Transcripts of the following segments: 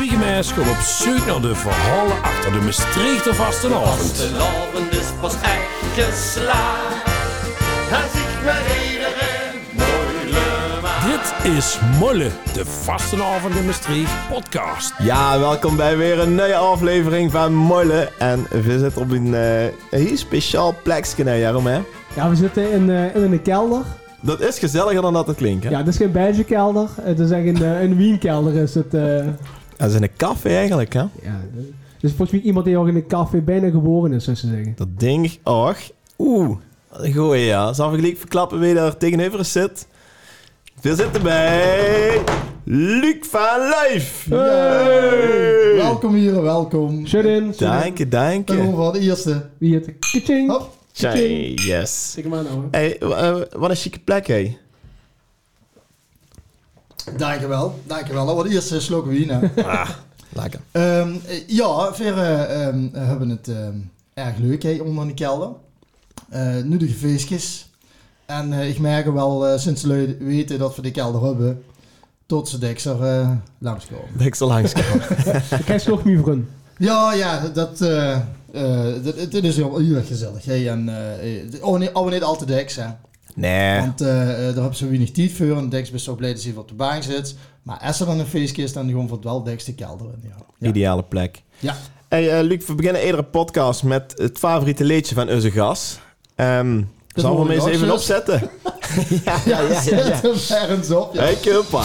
Twiegemeis gaat op zoek naar de verhalen achter de Maastrichter vastenavond. Vastelavond is pas echt geslaagd. Als ik met iedereen moeilijk maak. Dit is Molle, de vastenavond in Maastricht podcast. Ja, welkom bij weer een nieuwe aflevering van Molle. En we zitten op een, eh, een heel speciaal plekje, hè, Jeroen, hè? Ja, we zitten in, eh, in een kelder. Dat is gezelliger dan dat het klinkt, hè? Ja, het is geen Belgische kelder. Het is echt een, eh, een Wienkelder is het. eh. Dat is in een café eigenlijk, hè? ja, dus volgens mij iemand die ook in een café bijna geboren is, zou ze zeggen. Dat ding, och. Oeh, wat een goeie, ja. Zal ik gelijk verklappen wie daar tegenover zit? We zitten bij... Luc van Lijf. Hey! Welkom hier, welkom. Shut in. Dank je, dank Dan je. voor de eerste. Wie het? Kaching. Hop. Tjai, yes. Zeg maar nou. hè. Hey, eh, wat een chique plek, hé. Dankjewel, dankjewel. Dat was de eerste slok wien. Ah, lekker. Ehm, eh, ja, we eh, ehm, hebben het ehm, erg leuk hè, onder de kelder. Eh, nu de feestjes. En eh, ik merk wel eh, sinds ze weten dat we de kelder hebben, tot ze Dexter uh, langskomen. Dat ik zo langs kan. Ik krijg nog meer vriend. Ja, ja, dat, eh eh, dat, het is heel, heel erg gezellig. Hè? En, eh, eh, oh, nee, oh, niet al te Dex, hè. Nee. Want eh, eh, daar hebben ze weinig tijd voor. En Dex is zo blij dat ze even op de bank zit. Maar als er dan een feestje is, dan gewoon voor het wel Dex de kelder in. Ja. Ideale plek. Ja. Hey, eh, Luc, we beginnen iedere podcast met het favoriete liedje van onze gast. Ehm Zal we hem eens even opzetten? ja, ja, ja, ja. Zet ja. hem ergens op. Ja. Hey, Kumpa.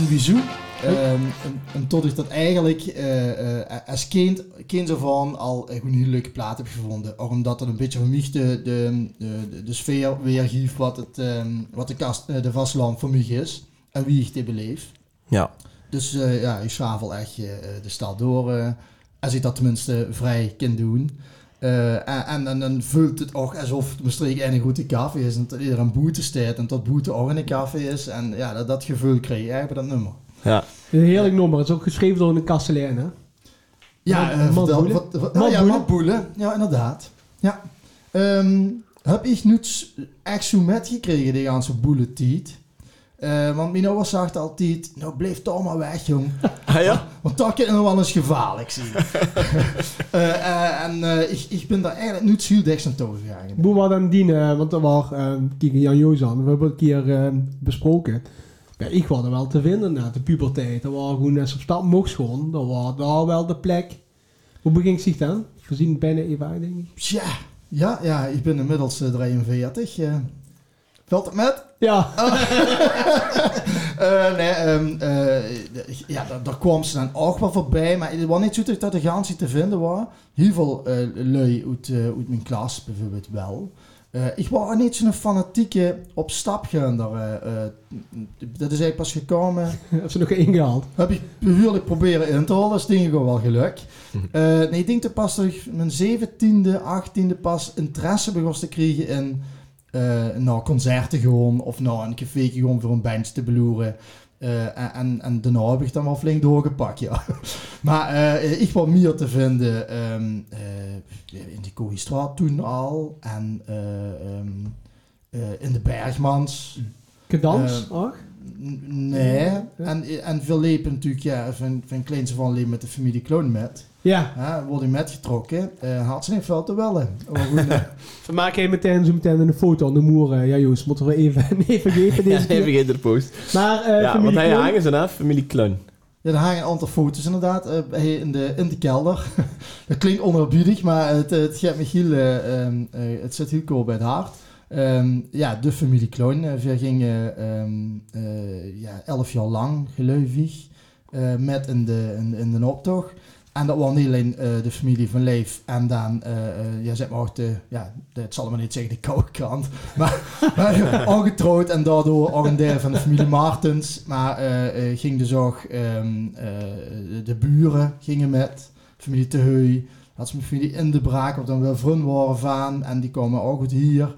Eh, en, en wieso? Ehm, en, en tot ik dat eigenlijk eh, eh, als kind, kind ervan al echt een hele leuke plaat heb gevonden. Ook omdat het een beetje voor mij de, de, de, de sfeer weergeeft wat, het, ehm, wat de, kast, eh, de vastland voor mij is. En wie ik dit beleef. Ja. Dus eh, ja, ik zwavel echt eh, de stad door. eh, als ik dat tenminste vrij kan doen. Eh, en, en, voelt het ook alsof het Maastricht een goede café is. En dat er een boete staat. En dat boete ook in een café is. En ja, dat, dat gevoel kreeg ik eigenlijk bij dat nummer. Ja. Een heerlijk nummer. Het is ook geschreven door een kastelein, hè? Ja, Matt oh, ja, Boele? Matt Boele. Ja, inderdaad. Ja. Ehm, heb ik nu echt zo met gekregen, die ganse boele Eh, want ouders zegt altijd, nou blijf toch maar weg, jong. Ah ja? Want dat kan nog wel eens gevaarlijk zijn. Eh, eh, en eh, ik, ik ben daar eigenlijk niet zo dicht aan toe gegaan. Hoe was dan die, eh, want er was, eh, kijk Jan Jozan, we hebben het een keer eh, besproken. Ja, ik was er wel te vinden na de puberteit. Dat was gewoon als op stap mocht gewoon. Dat was daar wel de plek. Hoe begint zich dan? Zien het bijna even uit, denk ik. Tja, ja, ja, ik ben inmiddels eh, 43. eh. Valt het met? Ja, Eh, nee, ehm, eh, ja, daar, daar kwam ze dan ook wel voorbij, maar het was niet zo dat de ganse te vinden was. Heel veel eh, lui uit, eh, uit mijn klas bijvoorbeeld wel. Ik was niet zo'n fanatieke op stap gaan. eh, dat is eigenlijk pas gekomen. hebben ze nog ingehaald. Heb ik behoorlijk proberen in te halen, dat is denk ik ook wel geluk. Eh, nee, ik denk dat pas dat ik mijn zeventiende, achttiende pas interesse begon te krijgen in naar concerten gewoon of naar een café gewoon voor een band te beloeren. Eh, en, en, daarna heb ik dan wel flink doorgepakt, ja. maar eh, ik was meer te vinden ehm, eh, in de Koeistraat toen al en eh, ehm, eh, in de Bergmans. Gedans, Eh? N- Nee, en, en veel lepen natuurlijk, ja, van, van kleins af aan leven met de familie Kloon met. Ja. Ja, wordt hij metgetrokken, uh, had ze veel te eh, We maken even meteen zo meteen een foto aan de moeren. Ja, Joost, moeten we even, even geven Ja, deze keer. even de post. Maar, eh Ja, want familie hij hangen ze na, familie Klun. ja, er hangen een aantal foto's inderdaad eh, bij- in, de, in de kelder. dat klinkt onerbiedig, maar het, het gaat me heel, eh, ehm, eh, het zit heel cool bij het hart. Ehm, ja, de familie Kloon. eh, we gingen ehm, eh, ja, elf jaar lang, gelukkig, eh, met in de, in, in de optocht. En dat was niet alleen eh, de familie van Leef en dan, eh, ja, zeg maar ook de, ja, de, het zal maar niet zeggen de koude krant, maar, maar ongetrouwd en daardoor ook een deel van de familie Martens. Maar eh, ging dus ook, ehm, eh, de, buren gingen met, familie Teheu, had ze mijn familie in de braak, wat dan wel vrienden waren van, en die komen ook goed hier.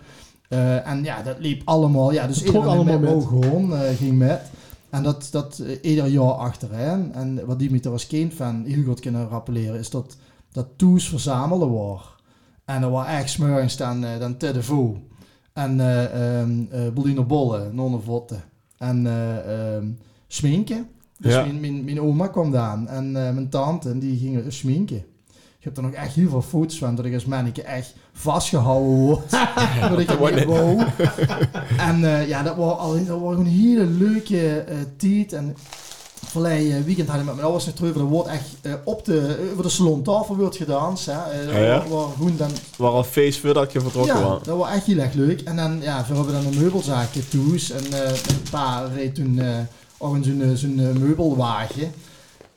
En ja, dat liep allemaal, ja, dus iedereen allemaal met met. eh, ging met. En dat, dat eh, ieder jaar achtereen. En wat Dimitri als kind van heel goed kunnen rappelleren, is dat dat toes verzamelen was. En dat was echt smurgens dan, eh, dan te de voe. En eh um, Bolino Bolle, nonnevotte. En eh ehm, schminken. Dus Ja. mijn, mijn, mijn oma kwam dan. En mijn tante, en die gingen schminken. Ik heb er nog echt heel veel foto's van, dat ik als manneke echt vastgehouden word. dat ik niet wou. En eh, ja, dat was, al, dat was gewoon een hele leuke eh tijd. En verleden weekend had ik met mijn ouders nog terug. Er wordt echt eh, op de, over de salontafel wordt gedanst. Hè. Eh, dat Ja, ja. was- was gewoon dan was al feest voordat je vertrokken ja, was. dat was echt heel erg leuk. En dan, ja, we hebben dan een meubelzaakje toes. En eh mijn pa reed toen eh ook in zo'n eh, zo'n eh, meubelwagen.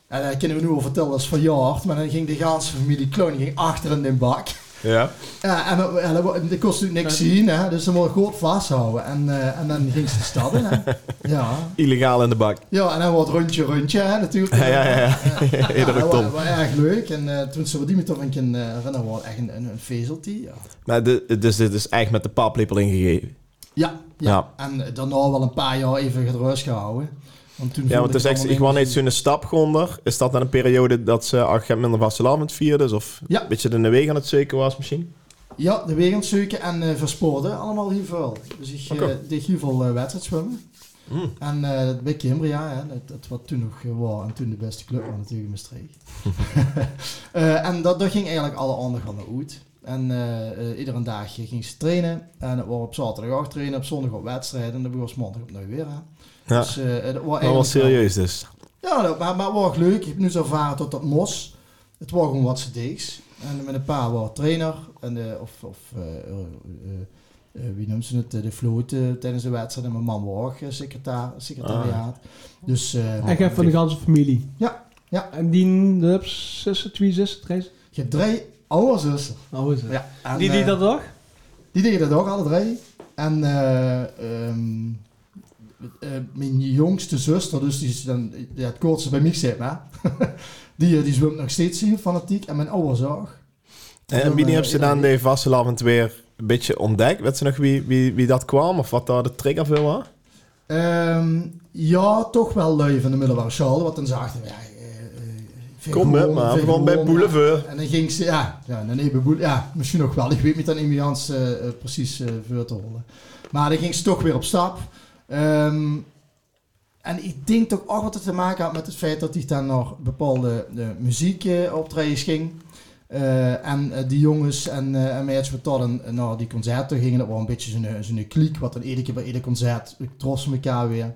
En dat kunnen we nu al vertellen, dat is verjaard. Maar dan ging de hele familie Kloon ging achter in de bak. Ja. Ja, en dat, ja, dat, dat kost natuurlijk niks zien, hè. Dus moet je goed vasthouden. En, eh, en dan ging ze de stad in, hè. Ja. Illegaal in de bak. Ja, en dan wordt rondje rondje, hè, natuurlijk. Ja, ja, ja. ja. Iedere dat ton. was, was erg leuk. En eh, toen ze die met toch een keer eh, herinneren, was echt een, een, een vezeltje, ja. Maar de, dus dit is echt met de paplepel ingegeven. Ja, ja. Ja. En daarna wel een paar jaar even gerust gehouden. Want toen Ja, want het is echt, ik was niet zo'n stapgonder. Is dat dan een periode dat ze al minder vastelavond vierden? Dus of Ja. een beetje de weg aan het zoeken was misschien? Ja, de wegens zoeken en eh verspoorden, allemaal heel veel. Dus ik eh, Oké. deed heel veel uh, wedstrijdzwemmen. Mm. En eh bij Cambria, hè, dat, dat wat toen nog eh, was en toen de beste club was natuurlijk in Maastricht. Eh, en dat, dat ging eigenlijk alle aandacht van de uit. En eh, eh, iedere dag ging ze trainen. En het was op zaterdag ook trainen, op zondag op wedstrijden. En dan begon ze maandag opnieuw weer. Hè. Ja, Dus eh, dat was dat was serieus dus. Ja, dat, maar, maar het was leuk. Ik heb nu zo ervaren tot dat mos. Het was gewoon wat ze deeds. En met een paar was trainer. En, de of of eh, eh, eh, eh, wie noemt ze het? De floot eh, tijdens de wedstrijd. En mijn man was ook eh, secretariaat. Dus eh, Ik heb van de ganse familie. Ja, ja. En die, de zussen, twee zussen, drie zussen. je hebt drie oude zussen. Is het. Ja, en, Die die eh, dat toch? Die deden dat ook, alle drie. En eh, eh, mijn jongste zuster, dus die is dan ja, het kortste bij mij zit, maar die, eh, die zwemt nog steeds heel fanatiek. En mijn ouders ook. En Dan, wie eh, heeft ze dan de vastelavond weer een beetje ontdekt? Weet ze nog wie, wie, wie dat kwam? Of wat daar de trigger voor was? Ehm, ja, toch wel lui van de middelbare school. Want dan zagen we, ja, eh, eh, Kom met maar, gewoon bij Boulevard. En dan ging ze, ja, ja, nee, bij Boele- ja, misschien nog wel. Ik weet niet dan Emians eh eh, precies eh voor te holen. Maar dan ging ze toch weer op stap. Ehm, en ik denk toch ook wat het te maken had met het feit dat hij dan nog bepaalde uh, muziekoptredens ging. Eh, en eh, die jongens en, eh en meisjes wat dan eh, naar die concerten gingen, dat was een beetje zo'n kliek, wat dan iedere keer bij ieder concert trossen elkaar weer.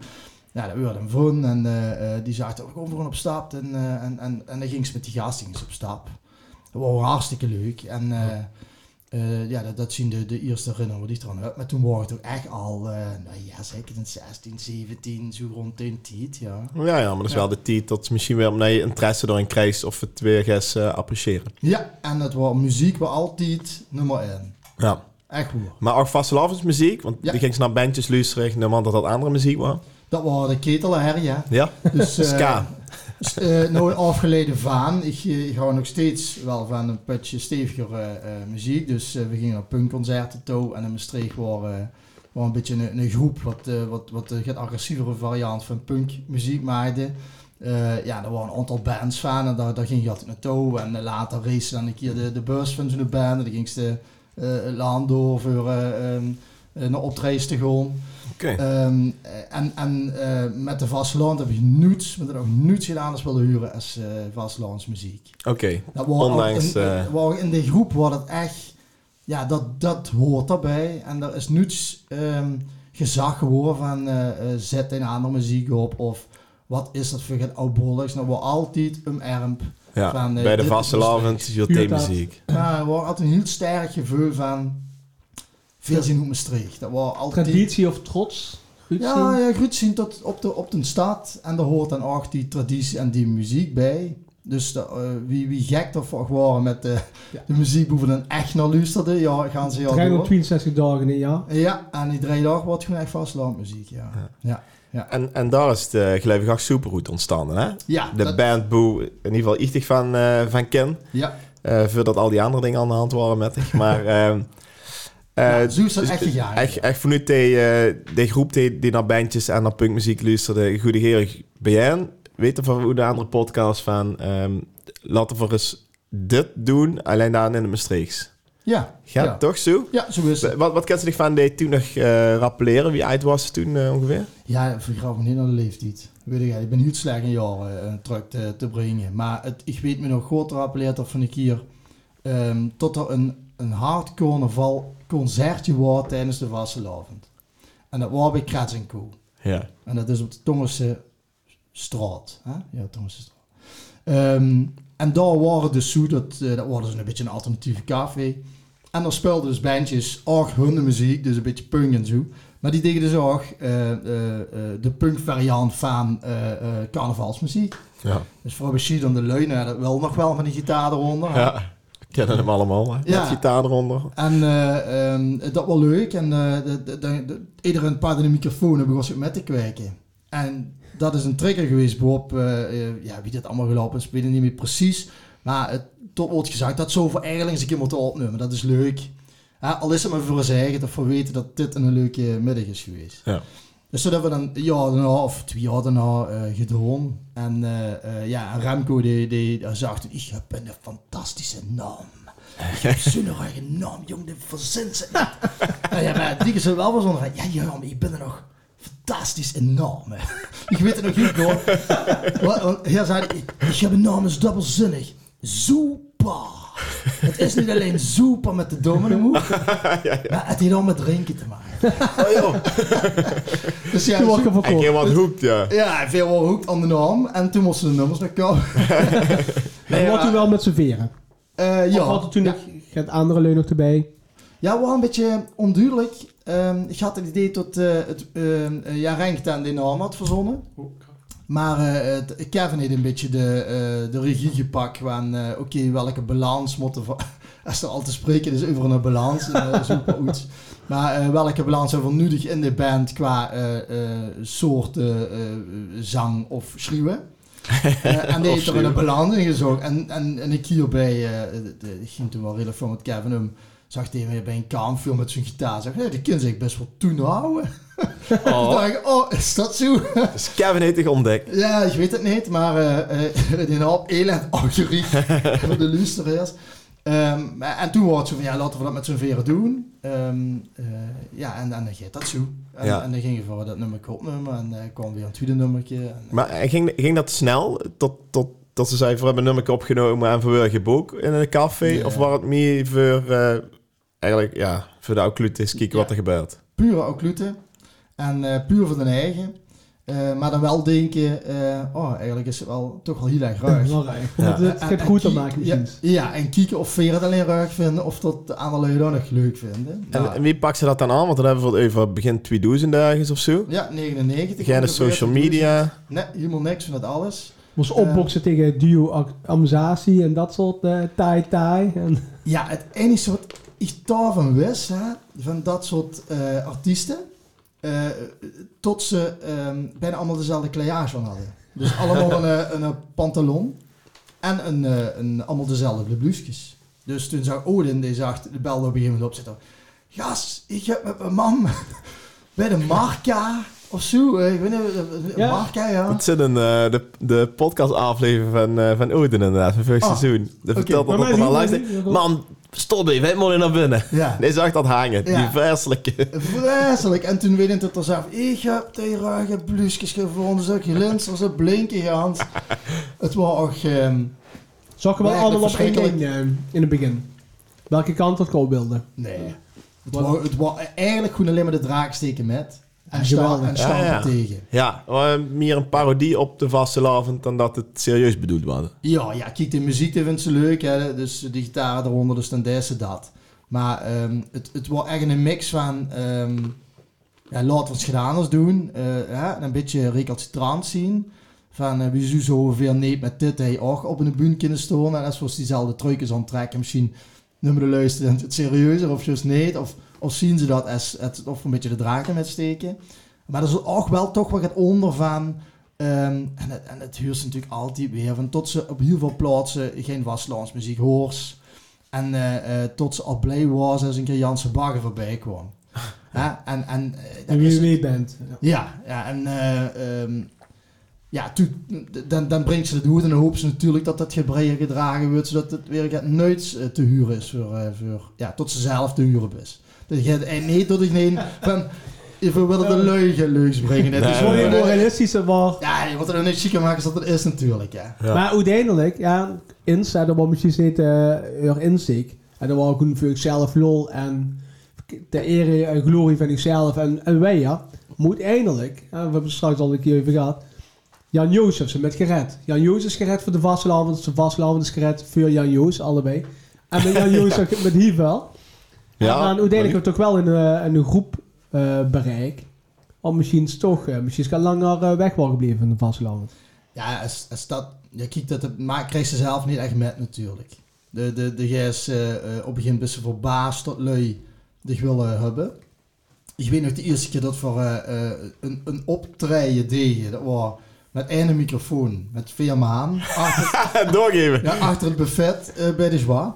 Ja, dat werd vriend en eh, eh, die zaten ook gewoon op stap. En, eh, en, en, en dan ging ze met die gasten op stap. Dat was hartstikke leuk. En eh, eh, ja, dat, dat zien de, de eerste herinneringen die er aan uit. Maar toen waren het ook echt al, eh, nou ja, zeker in 16, 17, zo rond de tijd, ja. Ja, ja, maar dat is Ja. wel de tijd dat misschien weer omdat je interesse erin krijgt of het weer gaat eh, appreciëren. Ja, en het was muziek was altijd nummer 1. Ja. Echt goed. Maar ook vastelavondsmuziek, want Ja. die ging naar bandjes luisteren, aan dat dat andere muziek was. Dat was de ketelherrie, ja. Ja? Dus, Ska. Eh, nou afgeleden van. Ik, eh, ik hou nog steeds wel van een putje steviger eh, muziek. Dus we gingen naar punkconcerten toe. En in Maastricht waren uh, was een beetje een, een groep wat, wat, wat een agressievere variant van punkmuziek maakte. Eh, ja, er waren een aantal bands van en daar, daar ging je altijd naartoe. En later race dan een keer de, de van zo'n band. En dan ging ze eh, laan door voor eh, naar optredens te gaan. Ehm, eh, en en eh, met de vasteland heb ik niets, met er ook niets gedaan als willen huren als uh, vastelandsmuziek. Oké. Dat Ondanks, ook in, eh, was in de groep was het echt, ja, dat, dat hoort daarbij. En er is niets ehm, gezag geworden van eh, eh, zet een andere muziek op of wat is dat voor een oudbolligs. Dat was altijd een ermp. Ja, van, eh, bij de vastelavond is je muziek. Maar er was altijd een heel sterk gevoel van veel zien hoe Maastricht. Dat was altijd... Traditie of trots? Goed Ja, zien? ja, goed zien tot op de, op de stad. En daar hoort dan ook die traditie en die muziek bij. Dus de, eh, wie, wie gek of waren met de, Ja. de muziek boven een echt naar luisterde, ja, gaan ze ja 362 dagen in een jaar. Ja, en die drie dagen wordt gewoon echt vastlandmuziek, ja. Ja, En, en daar is de Acht Superhoed ontstaan, hè? ja, De dat- band Boe, in ieder geval ichtig van, eh, van ken. ja. Eh, voordat al die andere dingen aan de hand waren met zich. Maar ehm eh, Ja, zo is echt gegaan. echt, echt vanuit die, eh, die groep die, die naar bandjes en naar punkmuziek luisterde, goede BN. Weet je van hoe de andere podcast van ehm, laten we eens dit doen, alleen dan in de Maastrichts. Ja, Gaat ja. toch zo? ja, zo is het. Wat, wat kent ze zich van die toen nog eh, rappelleren? Wie uit was toen eh, ongeveer? Ja, vergraaf me niet naar de leeftijd. Weet ik, ik ben heel slecht in jaren uh, terug te, te brengen. Maar het, ik weet me nog goed rappeleerd of van een keer ehm, tot er een, een hard carnaval concertje tijdens de Vasselavond. En dat was bij Krets Co. Ja. En dat is op de Tongerse straat. Hè? Ja, Tongerse straat. Ehm, en daar waren dus zo, dat, eh, dat was dus een beetje een alternatieve café. En daar speelden dus bandjes ook hun muziek, dus een beetje punk en zo. Maar die deden dus ook eh, eh, de punk variant van carnavalsmuziek. Ja. Dus voor Bashir dan de leunen, wel nog wel van die gitaar eronder. ja. Kennen hem allemaal, hè? Ja. Met gitaar eronder. En eh, ehm, dat was leuk. En eh, de, de, de, de- iedereen paarde de microfoon en begon zich met te kwijken. En dat is een trigger geweest, Bob. eh, ja, wie dit allemaal gelopen is, weet ik niet meer precies. Maar het tot wordt gezegd dat zo voor eigenlijk eens een keer moeten opnemen. Dat is leuk. Ja, al is het maar voor zeggen, dat we weten dat dit een leuke middag is geweest. Ja. Dus dat hebben we dan een jaar daarna, of twee jaar daarna, gedaan. En eh, eh, ja, Remco die, die, die zag toen, ik heb een fantastische naam. Ik heb zo'n eigen naam, jong, dit verzint ze niet. Ja, maar die is er wel van, ja, ja, maar ik ben er nog fantastisch naam. hè. Ik weet het nog niet hoor. Hij zei, ik, ik heb een naam, is dubbelzinnig. Super. Het is niet alleen super met de domino, maar het heeft ook met drinken te maken. Oh joh, Dus ja, Toen ik heb verkocht. wat hoekt, ja. ja, veel wel hoekt aan de naam. En toen moesten de nummers nog komen. En wordt u wel met z'n veren? Eh, Of ja. had er toen ja. nog gaat andere leun nog erbij? Ja, wel een beetje onduidelijk. Ehm, ik had het idee tot eh het ehm uh, ja, Renkten die naam had verzonnen. Maar eh, het- Kevin heeft een beetje de, eh, de regie gepakt van, eh, oké, welke balans moeten we... Als er al te spreken is over een balans, super goed. Maar welke balans hebben we nodig in de band qua soorten zang of schreeuwen? En die heeft er een balans in gezocht. En, en, en ik hierbij, ik ging toen wel redelijk veel met Kevin om, zag hij bij een kampfilm met zijn gitaar. Zeg, die kind zich best wel toen houden. Toen Oh, dacht ik, oh, is dat zo? dus Kevin heeft zich ontdekt. ja, ik weet het niet, maar eh eh die hoop elend algoritme voor de luisteraars. Ehm, en toen was het zo van, ja, laten we dat met z'n veren doen. Ehm, eh, ja, en, en dan gaat dat zo. En, Ja. en dan gingen we dat nummer opnemen en eh kwam weer een tweede nummertje. En, Maar ging, ging dat snel? Tot, tot, tot ze zei, we hebben een nummer opgenomen en we geboek in een café? Of was het meer voor, eh, eigenlijk, ja, voor de occlutis, kijken wat er gebeurt? pure occlute. En eh, puur voor de eigen. Eh, maar dan wel denken, eh, oh, eigenlijk is het wel toch wel heel erg ruig. Ja. Het gaat en goed te maken ja, misschien. ja, en kijken of veren het alleen ruig vinden of dat de andere lui dat nog leuk vinden. En, en wie pakt ze dat dan aan? Want dan hebben we het over begin 2000 ergens of zo. ja, 99. Geen ongeveer, social 2000. media. Nee, helemaal niks van dat alles. Moest opboksen tegen duo amzatie en dat soort eh tai tai. En, Ja, het enige wat ik daarvan wist, hè, van dat soort eh, artiesten, eh, tot ze ehm, bijna allemaal dezelfde kleillage van hadden. Dus allemaal een, eh, een, eh, pantalon en een, eh, een, allemaal dezelfde blouses. Dus toen zag Odin, die zag de belde op een gegeven moment op zitten. Gas, ik heb met mijn mam bij de Marca of zo, ik weet niet, Ja. Marca, ja. Het zit in eh, de, de podcast aflevering van, eh van Odin inderdaad, van vorig Ah, seizoen. Dat vertelt Maar dat mij er al even, moet je naar binnen. Ja. Nee, zag dat hangen. Ja. Die vreselijke. Vreselijk. En toen weet ik het er zelf. Ik heb ruige blusjes gevonden. Zo glinster, zo blinken Hans. Het was ook... ehm, Zag je wel allemaal op één eh, in het begin. Welke kant dat koolbeelden? nee. Het was, het was eigenlijk gewoon alleen maar de draak steken met. En, geweldig. en Ja, tegen. Ja, eh, meer een parodie op de vastelavond dan dat het serieus bedoeld was. Ja, ja, kijk, de muziek vindt ze leuk. Hè, dus de gitaar eronder, dus dan deze dat. Maar ehm, het, het was echt een mix van... ehm ja, laten we het gedaan doen. eh, een beetje recalcitrant zien. Van, uh, wie zo ongeveer niet met dit hij ook op een buurt kunnen staan. En als we diezelfde truikjes aantrekken, misschien nummer de luisteren het serieuzer of juist niet. Of, of zien ze dat als het, of een beetje de draken met steken. Maar er is ook wel toch wat het onder van. ehm, en, het, en het huurt natuurlijk altijd weer van tot ze op heel veel plaatsen geen Waslands muziek hoort. En eh, eh, tot ze al blij was als een keer Janse Bagger voorbij kwam. Ja, en, en, eh, En wie je mee bent. Ja. ja, en ehm, ja, dan, dan brengt ze het goed en dan hopen ze natuurlijk dat dat gebreien gedragen wordt, zodat het weer nooit te huren is voor, voor, ja, tot ze zelf te huren is. Dat je en niet dat ik nee van, we willen de leugen leugens brengen. Het is gewoon, niet eh, moralistischer, maar... ja, je moet er niet chiquer maken als dat het is natuurlijk, ja. Ja. Maar uiteindelijk, ja, inzet, dat was misschien niet uh, er inzicht. En dat was gewoon voor zichzelf lol en de ere en glorie van zichzelf en, en wij, ja. Maar uiteindelijk, ja, we hebben het straks al een keer over gehad, Jan heeft ze met gered. Jan Joos is gered voor de vastelavond, de vastelavond is gered voor Jan Joos, allebei. En met Jan Joos ook met wel. Ja, en dan uiteindelijk hebben we toch wel een, eh, een groep eh, bereik. Of misschien is het toch, eh, misschien is het langer weg wel gebleven de vastelavond. Ja, als, als dat, ja, kijk, dat het, maar krijgt ze zelf niet echt met natuurlijk. De, de, de gijs eh, eh, op een gegeven moment is ze verbaasd tot lui die willen hebben. Ik weet nog de eerste keer dat voor eh, eh, een, een optreden deden, dat was met één microfoon, met vier maan, achter, Doorgeven. ja, achter het buffet eh, bij de Joie.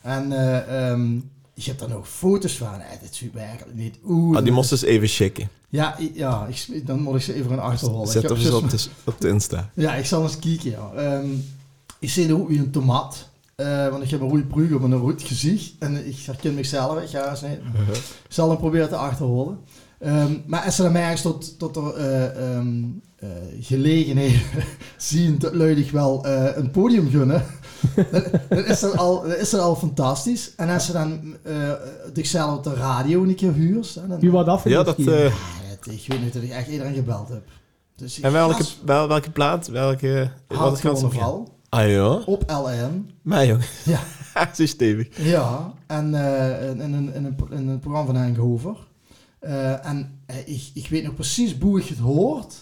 En eh, ehm, je hebt daar nog foto's van. Eh, dit zie ik eigenlijk niet. Oeh, Ah, die moest dus even checken. Ja, ja ik, dan moet ik ze even een achterholen. Ik Zet hem eens dus- op de, op de Insta. ja, ik zal eens kijken. Ja. Ehm, ik zie ook weer een tomaat. Eh, want ik heb een rode brug op een rood gezicht. En ik herken mezelf. Ik ga eens. Ik zal hem proberen te achterholen. Ehm, maar als ze dan ergens tot, tot er eh, gelegenheden zien dat luidig wel een podium gunnen, dan, is dat al, dan is dat al fantastisch. En als ze dan eh zichzelf op de radio een keer huurt, hè, dan, Wie dat voor Ja, dat... eh, Ja, ik weet niet dat ik echt iedereen gebeld heb. Dus ik en welke, gas- wel, welke plaat? Welke... Wat Hard ze carnaval Ah ja? op LN. Mij jong. Ja. Stevig. Ja, en eh, in, in, een- in, een, in een programma van Henk Hover. Eh, en eh, ik, ik weet nog precies hoe ik het hoort.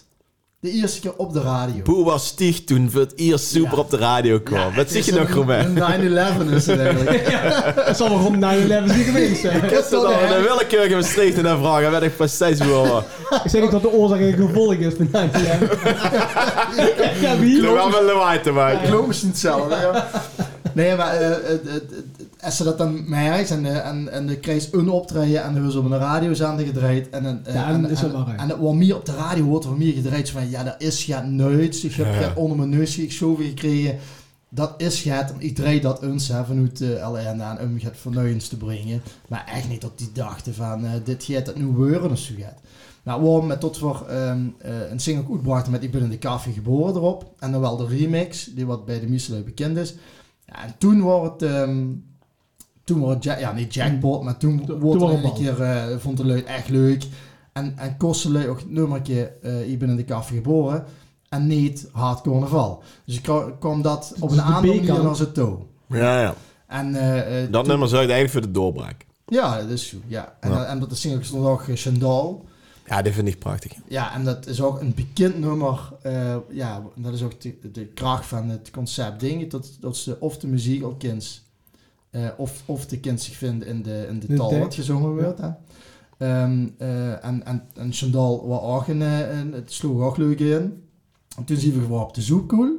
De eerste keer op de radio. Boe was stieg toen voor het eerst super Ja. op de radio kwam. Ja, Wat het zeg is je nog, een- Romain? Een 9-11 is het eigenlijk. Dat zal wel rond 9-11 niet geweest zijn. Ik heb toch dan een een willekeurige naar vragen, weet ik precies hoe Ik zeg niet dat de oorzaak en gevolg is van 9-11. ja, wie? Ik heb wel met lawaai te Ik maken. geloof misschien hetzelfde, ja. Nee, maar eh, het- het- het- als ze dat dan merkt en, eh, en, en dan krijgt ze een optreden en dan hebben ze op een radiozender gedraaid en, eh, Ja, en, is het en, en het wordt meer op de radio wordt er meer gedraaid van ja, dat is gaat nooit. Ik heb Ja. het onder mijn neus geschoven gekregen. Dat is gaat, ik draai dat eens hè, vanuit de LN aan om het vernuins te brengen. Maar echt niet dat die dachten van eh, dit gaat het nu worden of zo gaat. Nou, waarom met tot voor ehm, eh, een single uitbrachten met Ik ben in de koffie geboren erop. En dan wel de remix, die wat bij de Mieselui bekend is. Ja, en toen wordt het, ehm, toen wordt het, ja, ja niet jackpot, maar toen Toen wordt was het een keer, eh, vond de lui echt leuk. En, en kostte lui ook het nummertje eh Ik ben in de koffie geboren. En niet Hard Carnaval. Dus ik kwam- dat op Dus een de aantal als het toe. Ja, ja. En, eh, eh, Dat toen- nummer zorgt eigenlijk voor de doorbraak. Ja, dat is goed. Ja. En, Ja. en dat de single stond ook Chandal. Ja, dit vind ik prachtig. Ja, en dat is ook een bekend nummer. eh, ja, dat is ook de, de kracht van het concept dingen. Dat, dat ze of de muziek al kent, eh, of, of de kind zich vindt in de, in de De taal wat gezongen wordt. Hè. Ehm, eh, en, en, en Chandal was ook een, eh, het sloeg ook leuk in. En toen zien we gewoon op de zoekkoel.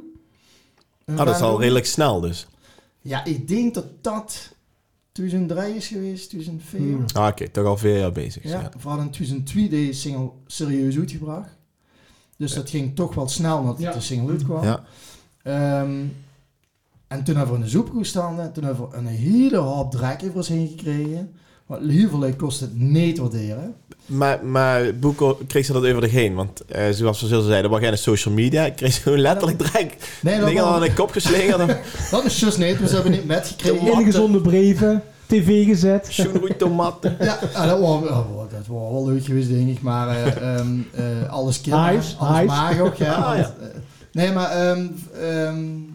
Ah, dat is al redelijk snel dus. Ja, ik denk dat dat 2003 is geweest, 2004. Hmm. Ah, oké. toch al vier jaar bezig. Ja, Ja. vooral in 2002 deze single serieus uitgebracht. Dus dat ging toch wel snel nadat Ja. de single uitkwam. Ja. Ehm, en toen hebben we een zoekkoe staan. Toen hebben we een hele hoop drek over ons heen gekregen. Want heel veel kost het niet te waarderen. Maar, maar Boeko kreeg ze dat over de heen. Want eh, zoals we zo zeiden, er was geen social media. Ik kreeg zo letterlijk direct Nee, dat, dingen aan de kop geslingerd. dat is juist niet. We hebben niet met gekregen. Ingezonde brieven, tv gezet. Schoenroei tomaten. Ja, dat, was, oh, dat was wel leuk geweest, denk ik. Maar eh, ehm, eh, alles kind, Hives, alles maag ook. Ja, Ah, ja. nee, maar ehm ehm eh,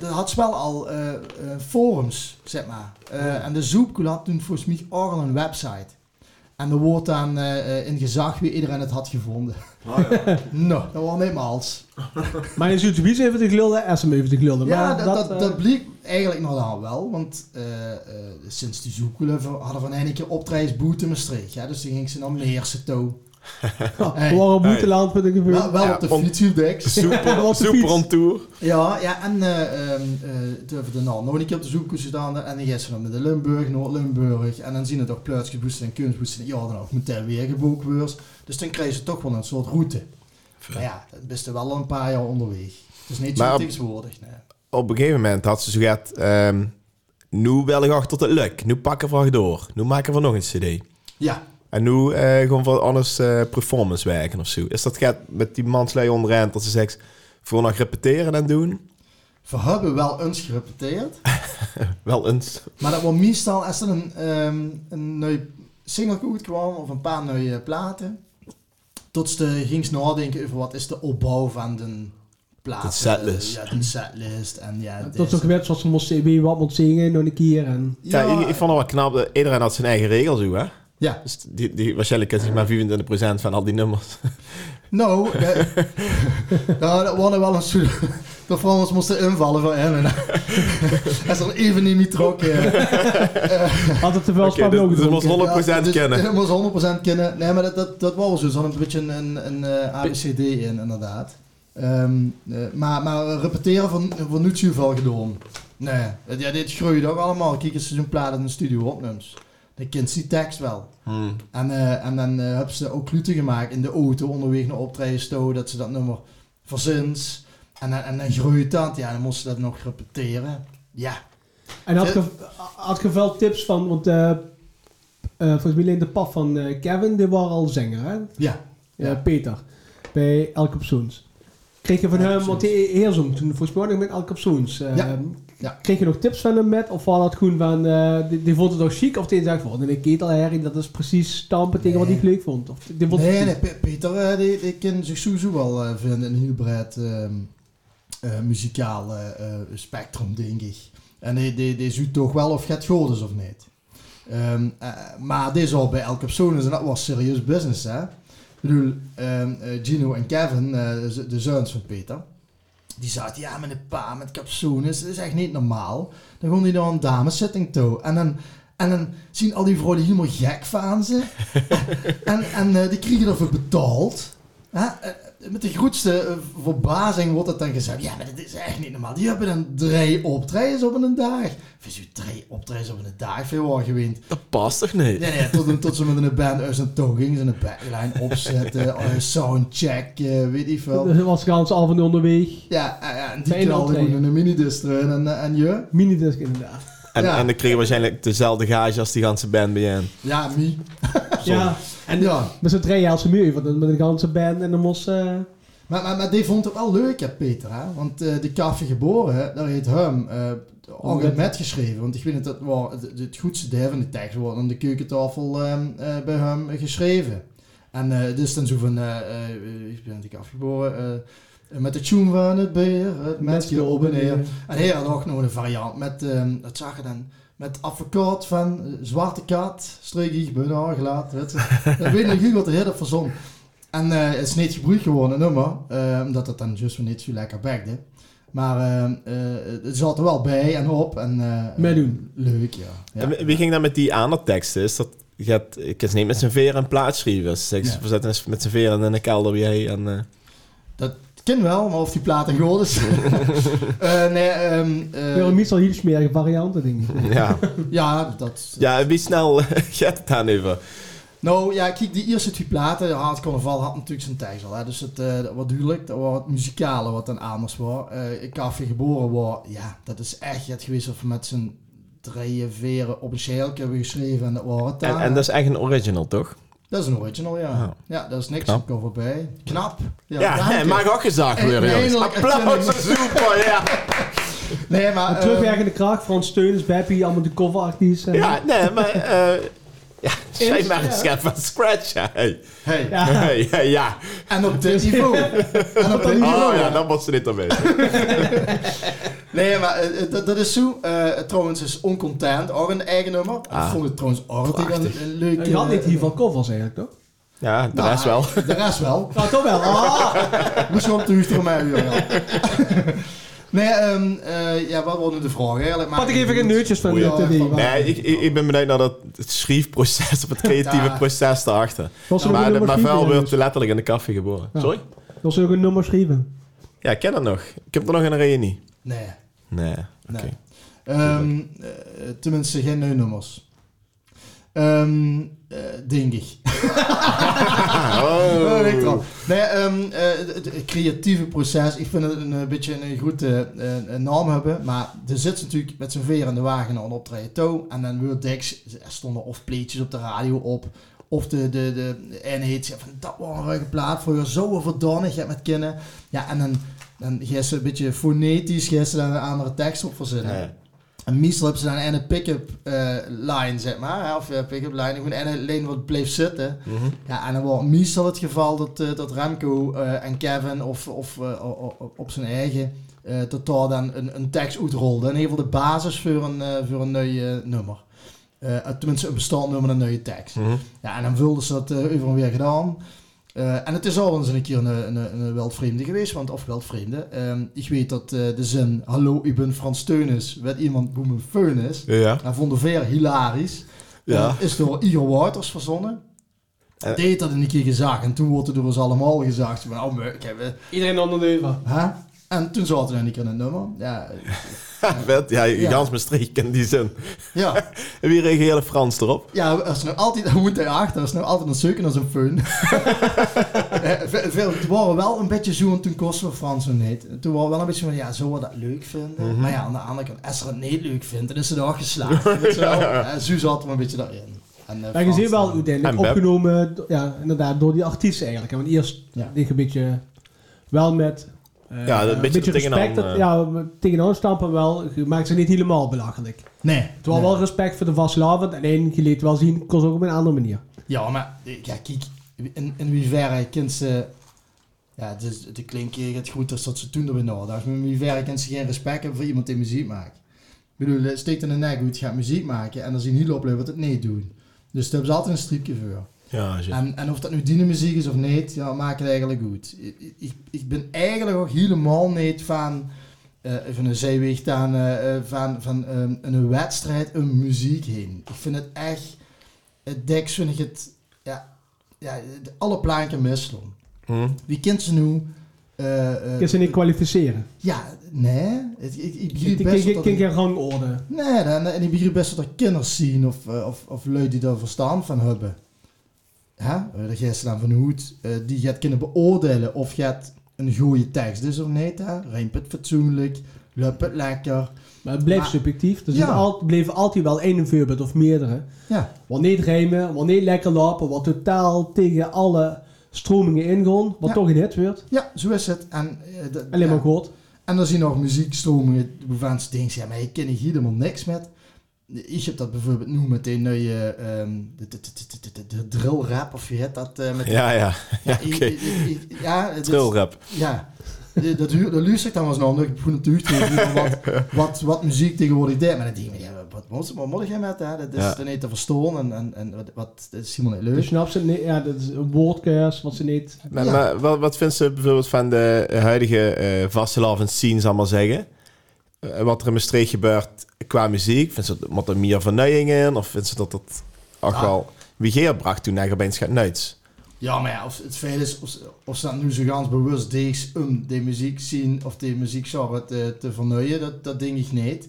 dat had ze wel al eh, eh, forums, zeg maar. Eh, En de Zoepkoel had toen volgens mij ook al een website. En er wordt dan eh, eh, in gezag wie iedereen het had gevonden. nou, dat was niet mals. Maar je ziet wie even te ze hem even te. Ja, dat, dat, eh, dat bleek eigenlijk nog dan wel. Want eh, eh, sinds die zoekelen hadden van een keer optredensboete Maastricht. Ja, dus toen ging ze naar Meersen toe. Ja, Hey. we waren op Boeteland met een gevoel. Wel, wel Ja, op de fiets, Deks. Super, Op de super fiets. on tour. Ja, ja en eh ehm, eh, toen hebben we de nou nog een keer op de zoek gedaan. En dan gaan ze dan met de Limburg, Noord-Limburg. En dan zien het toch plaatsgeboesten en kunstboesten. Ja, dan ook meteen weer geboekt Dus dan krijgen ze toch wel een soort route. Maar ja, ben je wel een paar jaar onderweg. Het is niet zo tegenwoordig. Nee. Op een gegeven moment had ze zo gehad... ehm nu wel ik achter het lukt. Nu pakken we graag door. Nu maken we nog een cd. Ja, En nu eh, gewoon voor anders eh, performance werken of zo. Is dat gaat met die manslui onderhand dat ze zegt... Voor nog repeteren en doen? we hebben wel eens gerepeteerd. Wel eens. Maar dat was meestal als er een, ehm een nieuw single uitkwam of een paar nieuwe platen. Tot ze ging nadenken over wat is de opbouw van de platen. De setlist. Ja, de setlist. En ja, Dat is ook gewet zoals ze moesten wie wat moet zingen nog een keer. En, Ja, ik, ik vond het wel knap. dat Iedereen had zijn eigen regels, hoe, hè? Ja, Dus die, die, waarschijnlijk is maar 25% van al die nummers. nou, nou, dat was wel een soort... De Frans moesten invallen voor hem. Hij is er even niet meer trokken. had het te veel spam dus- ook dus het gedronken. moest 100% dus, kennen. Het moest 100% kennen. Nee, maar dat, dat, dat was. Ze hadden een beetje een, een eh, ABCD in, inderdaad. Ehm, eh, maar, maar repeteren van, van niet zoveel gedaan. Nee, ja, dit groeide ook allemaal. Kijk eens zo'n plaat in de studio opnames. Dan kent die tekst wel. Hmm. En, eh, en dan eh, hebben ze ook kluten gemaakt in de auto onderweg naar optreden stoten, dat ze dat nummer verzins. En, dan- en dan groeit dat, ja, dan moesten ze dat nog repeteren. Ja, En had je, had je wel tips van, want eh eh volgens mij alleen de pap van eh, Kevin, die was al zanger, hè? ja. Peter. Bij Elke. Kreeg je van Elke hem, want hij heer zong toen volgens mij nog met Elke. Eh, Ja. Ja. Kreeg je nog tips van hem met? Of was dat gewoon van, eh, die, die vond het nog chic? Of die zegt van, een ketelherrie, dat is precies stampen tegen wat ik leuk vond? Of die vond Nee, nee, Pe- Peter eh, die, die kan zich sowieso wel eh, vinden in een heel breed ehm, eh, muzikaal eh, eh, spectrum, denk ik. En die, die, die zoekt toch wel of het goed is of niet. Ehm, eh, maar dit is al bij elke persoon is en dat was serieus business, hè. Ik bedoel, ehm, eh, Gino en Kevin, eh, de zoons van Peter, die zaten, ja, met een pa met capsules, dat is echt niet normaal. Dan gaan die naar een dameszitting toe. En dan, en dan zien al die vrouwen helemaal gek van ze. en en eh, die krijgen ervoor betaald. Hè? Met de grootste eh, verbazing wordt het dan gezegd, ja, maar dit is echt niet normaal. Die hebben dan drie optredens op een dag. Is u drie optredens op een dag veel gewend? Dat past toch niet? Nee, nee, tot, tot ze met een band uit zijn toe gingen. Ze een backline opzetten, eh, soundcheck, weet ik veel. Dat was gans al van onderweg. Ja, eh, ja, en die een knalde optreden. gewoon in een minidisc erin en, en je? Minidisc inderdaad. En, Ja. en dan kreeg je waarschijnlijk dezelfde gage als die ganse band bij hen. Ja, me. Ja, En ja, met zo'n drie jaar muur, want dan met een ganse band en dan moest... eh, maar, maar, maar die vond het wel leuk, hè, Peter. Hè? Want eh die Café Geboren, daar heeft hem eh al met- met geschreven. Want ik weet het, dat het, het goedste deel van de tekst wordt aan de keukentafel ehm, eh, bij hem geschreven. En eh dus dan zo van, eh, eh, ik ben natuurlijk afgeboren, eh, met de tune van het beer, het mensje op en neer. En hij had ook nog een variant met, ehm dat zag je dan, met advocaat van eh, Zwarte Kat, streek ik bijna aangelaten. weet je. Dat weet ik nog goed wat de heer dat verzon. En eh, het is niet gebruikt geworden nummer, eh, omdat het dan juist weer niet zo lekker bekte. Maar eh, eh, het zat er wel bij en op en eh, Meedoen. leuk, ja. ja. En wie- ging dan met die andere teksten? Is dat, gaat, ik kan niet met zijn veren een plaat schrijven. Ze zeggen, Ja. met zijn veren in een kelder hij. En, eh, Dat ken wel, maar of die plaat een goed is. Eh, nee, ehm, eh, Weer een meestal heel smerige varianten, denk ik. ja. ja, dat, ja, wie snel gaat het dan even? Nou ja, kijk, die eerste twee platen, ja, het carnaval had natuurlijk zijn tekst al. Hè, dus het eh, dat was duidelijk, dat was het muzikale wat dan anders was. Eh ik Café geboren was, ja, dat is echt het geweest of we met z'n drieën veren op een hebben geschreven en dat was het En, en dat is echt een original, toch? Dat is een original, ja. Ja. Ja, daar is niks Knap. op cover bij. Knap. Ja, Ja, nee, je. mag ook gezag worden, jongens. Applaus, super, ja. Nee, maar... Een eh, terugwerkende kracht, Frans Steunis, Beppie, allemaal de coverartiest. en- Ja, nee, maar... eh ja, maar ja. een schep van scratch, ja. Hey. hey. Ja. Hey, hey, ja. En op dit niveau. en op dit niveau. Oh ja, dan was ze dit erbij. Nee, maar eh, eh, dat, dat is zo. Eh, trouwens is Oncontent ook een eigen nummer. Ik Ah. vond het trouwens ook een, een leuk... Je had niet eh, hier van covers eigenlijk, toch? Ja, de nou, rest wel. De rest wel. Ja, toch wel. Ah! Moest je op de mij weer wel. Nee, ehm, eh, ja, wat nu de vraag eigenlijk? Maar Pak ik even geen neutjes van van- Nee, ik, ik, ik ben benieuwd naar dat het schrijfproces, of het creatieve Ja. proces daarachter. Er Maar, maar wel wordt letterlijk in de koffie geboren. Ja. Sorry? Was er ook een nummer schrijven? Ja, ik ken dat nog. Ik heb er nog een reunie. Nee. Nee, oké. Nee. Ehm, eh, tenminste, geen nummers. Ehm eh, denk ik. Oh. Weet ik wel. Nee, ehm, eh, het, creatieve proces, ik vind het een, beetje een goede een naam hebben. Maar er zit natuurlijk met z'n veer in de wagen aan optreden toe. En dan wil Dix, er stonden of pleetjes op de radio op. Of de, de, de eenheid zegt van dat was een ruige plaat voor je zo overdanig hebt met kennen. Ja, en dan, dan ga je een beetje fonetisch, ga je daar een andere tekst op verzinnen. En meestal hebben ze dan een pick-up eh, line, zeg maar. Of uh, pick-up line, gewoon een lijn wat bleef zitten. Mhm. Ja, en dan wordt meestal het geval dat, eh, dat Remco eh, en Kevin of, of op zijn eigen totaal dan een, een tekst uitrolde. Ieder geval de basis voor een, voor een nieuw nummer. Tenminste, een bestaand nummer, een nieuwe tekst. Mhm. Ja, en dan vulden ze dat over en weer gedaan. Eh, en het is al eens een keer een, een, een weldvreemde geweest, want of weldvreemde. Ehm ik weet dat eh, de zin, hallo, ik ben Frans Teunis, werd iemand hoe mijn feun is. Ja. Dat vonden veel hilarisch. Ja. Eh, is door Igor Wouters verzonnen. Eh. Deed dat een keer gezag en toen wordt het door ons allemaal gezegd. Van, oh, meuk, hebben we... Iedereen onder de even. En toen zaten we keer in het nummer. Ja, Vet. Ja, Ja. die zin. ja. En wie reageerde Frans erop? Ja, er is nog altijd, daar moet hij achter, er is nog altijd een zoeken als een. Eh, veel- Het waren wel een beetje zo, en toen kosten we Frans nog niet. Toen waren we wel een beetje van, ja, zullen we dat leuk vinden? Mhm. Maar ja, aan de andere kant, als ze het niet leuk vindt, dan is ze daar geslaagd. wel. Eh, zo zat er een beetje daarin. En, eh, Maar je ziet wel eh, uiteindelijk Beb. opgenomen, ja, inderdaad, door die artiesten eigenlijk. Want eerst Ja. ligt een beetje wel met... eh, Ja, een beetje respect. dat- eh. Ja, tegenaan stampen wel. Je maakt ze niet helemaal belachelijk. Nee. Het was nee. wel respect voor de vastelavond. Alleen je liet wel zien, kon ze ook op een andere manier. Ja, maar eh, ja, kijk, in, in hoeverre kind ze... Ja, het, is, het klinkt het goed als dat ze toen erbij nadacht. Maar in hoeverre kan ze geen respect hebben voor iemand die muziek maakt. Ik bedoel, het steekt in de nek hoe het gaat muziek maken en dan zien heel opleven wat het niet doen. Dus daar hebben ze altijd een stripje voor. Ja. En, en of dat nu die muziek is of niet, ja, maakt het eigenlijk goed. Ik, ik, ik ben eigenlijk ook helemaal niet van, eh van een zijweg aan, eh, eh, van, van een wedstrijd, een muziek heen. Ik vind het echt, het Dex vind ik het, ja, ja de- alle planken misslaan. Hm? Wie kent ze nu? Eh, eh, Kun ze niet kwalificeren. ja, nee. Het- Ik, ik Ik begrijp best dat er- geen rangorde. Nee, dan, en ik begrijp best dat er kinders zien of, eh, of, of lui die daar verstand van hebben. Hè? Eh, Dat jij dan van hoed, eh, die gaat kunnen beoordelen of je het een goede tekst is of niet. Hè? Rijmt het fatsoenlijk, loopt het lekker. Maar het blijft Maar- subjectief. Er Ja. al, altijd wel één voorbeeld of meerdere. Ja, Wat niet rijmen, wat niet lekker lopen, wat totaal tegen alle stromingen ingaan, wat Ja. toch een hit wordt. ja zo is het. En, eh, Alleen maar goed. en dan zie je nog muziekstromingen waarvan ze denken, ja, maar je ken hier helemaal niks met. Ik heb dat bijvoorbeeld nu met een nieuwe ehm, de, de, de, de, de, de drill rap, of je het dat eh, met Ja, ja. Ja, ja, het is- Trillrap. Ja, dat, hu- dat luister ik dan wel eens naar, omdat ik gewoon natuurlijk te wat, wat, wat muziek tegenwoordig deed. Maar dan denk ik, ja, wat, wat, wat moet jij met, hè? Dat is Ja. dan niet te verstaan en, en, en wat, wat, dat is helemaal niet Dus leuk. snap ze niet, ja, dat is een woordkeus wat ze niet... Maar, Ja. maar wat, wat vindt ze bijvoorbeeld van de huidige eh vastelavond scene, zal maar zeggen? Eh, wat er in Maastricht gebeurt qua muziek? Vindt ze dat er meer vernieuwing in? Of vindt ze dat dat ook Ah. wel... Wie Geer bracht toen eigenlijk opeens gaat nuits? Ja, maar ja, of het feit is, of, of ze dat nu zo ganz bewust deed om die muziek zien of die muziekgenre te, te vernieuwen, dat, dat denk ik niet.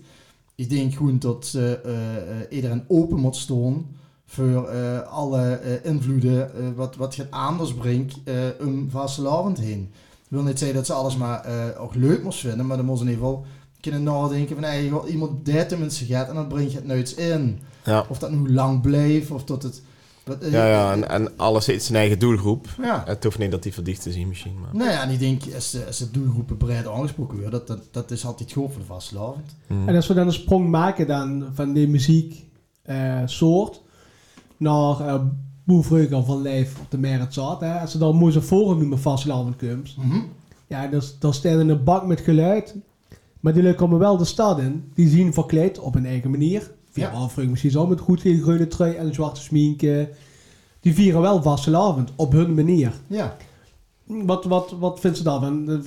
Ik denk gewoon dat ze, eh, iedereen open moet staan voor eh, alle invloeden wat, wat het anders brengt om vastelavond heen. Ik wil niet zeggen dat ze alles maar ook leuk moest vinden, maar dan moet ze in ieder geval kunnen nadenken van hey, iemand die tenminste gaat en dan brengt het nooit in. Ja, Of dat nu lang bleef, of dat het... wat- ja, ja en, en alles heeft zijn eigen doelgroep. ja. Het hoeft niet dat die verdicht te zien misschien, maar... Nou ja, en ik denk, als de, als de doelgroepen breed aangesproken worden, dat, dat, dat is altijd goed voor de vastelavond. Hm. En als we dan een sprong maken dan van die muziek eh, soort naar uh, van Lijf op de Merit zat, hè, als ze dan moesten forum noemen vastelavond komt, ja, dus, dan staat er een bak met geluid. Maar die komen wel de stad in. Die zien verkleed op een eigen manier. Via Ja. afvraag misschien zo met een goed geel groene trui en een zwarte sminke. Die vieren wel vastelavond op hun manier. Ja. Wat, wat, wat vindt ze daarvan? Eh,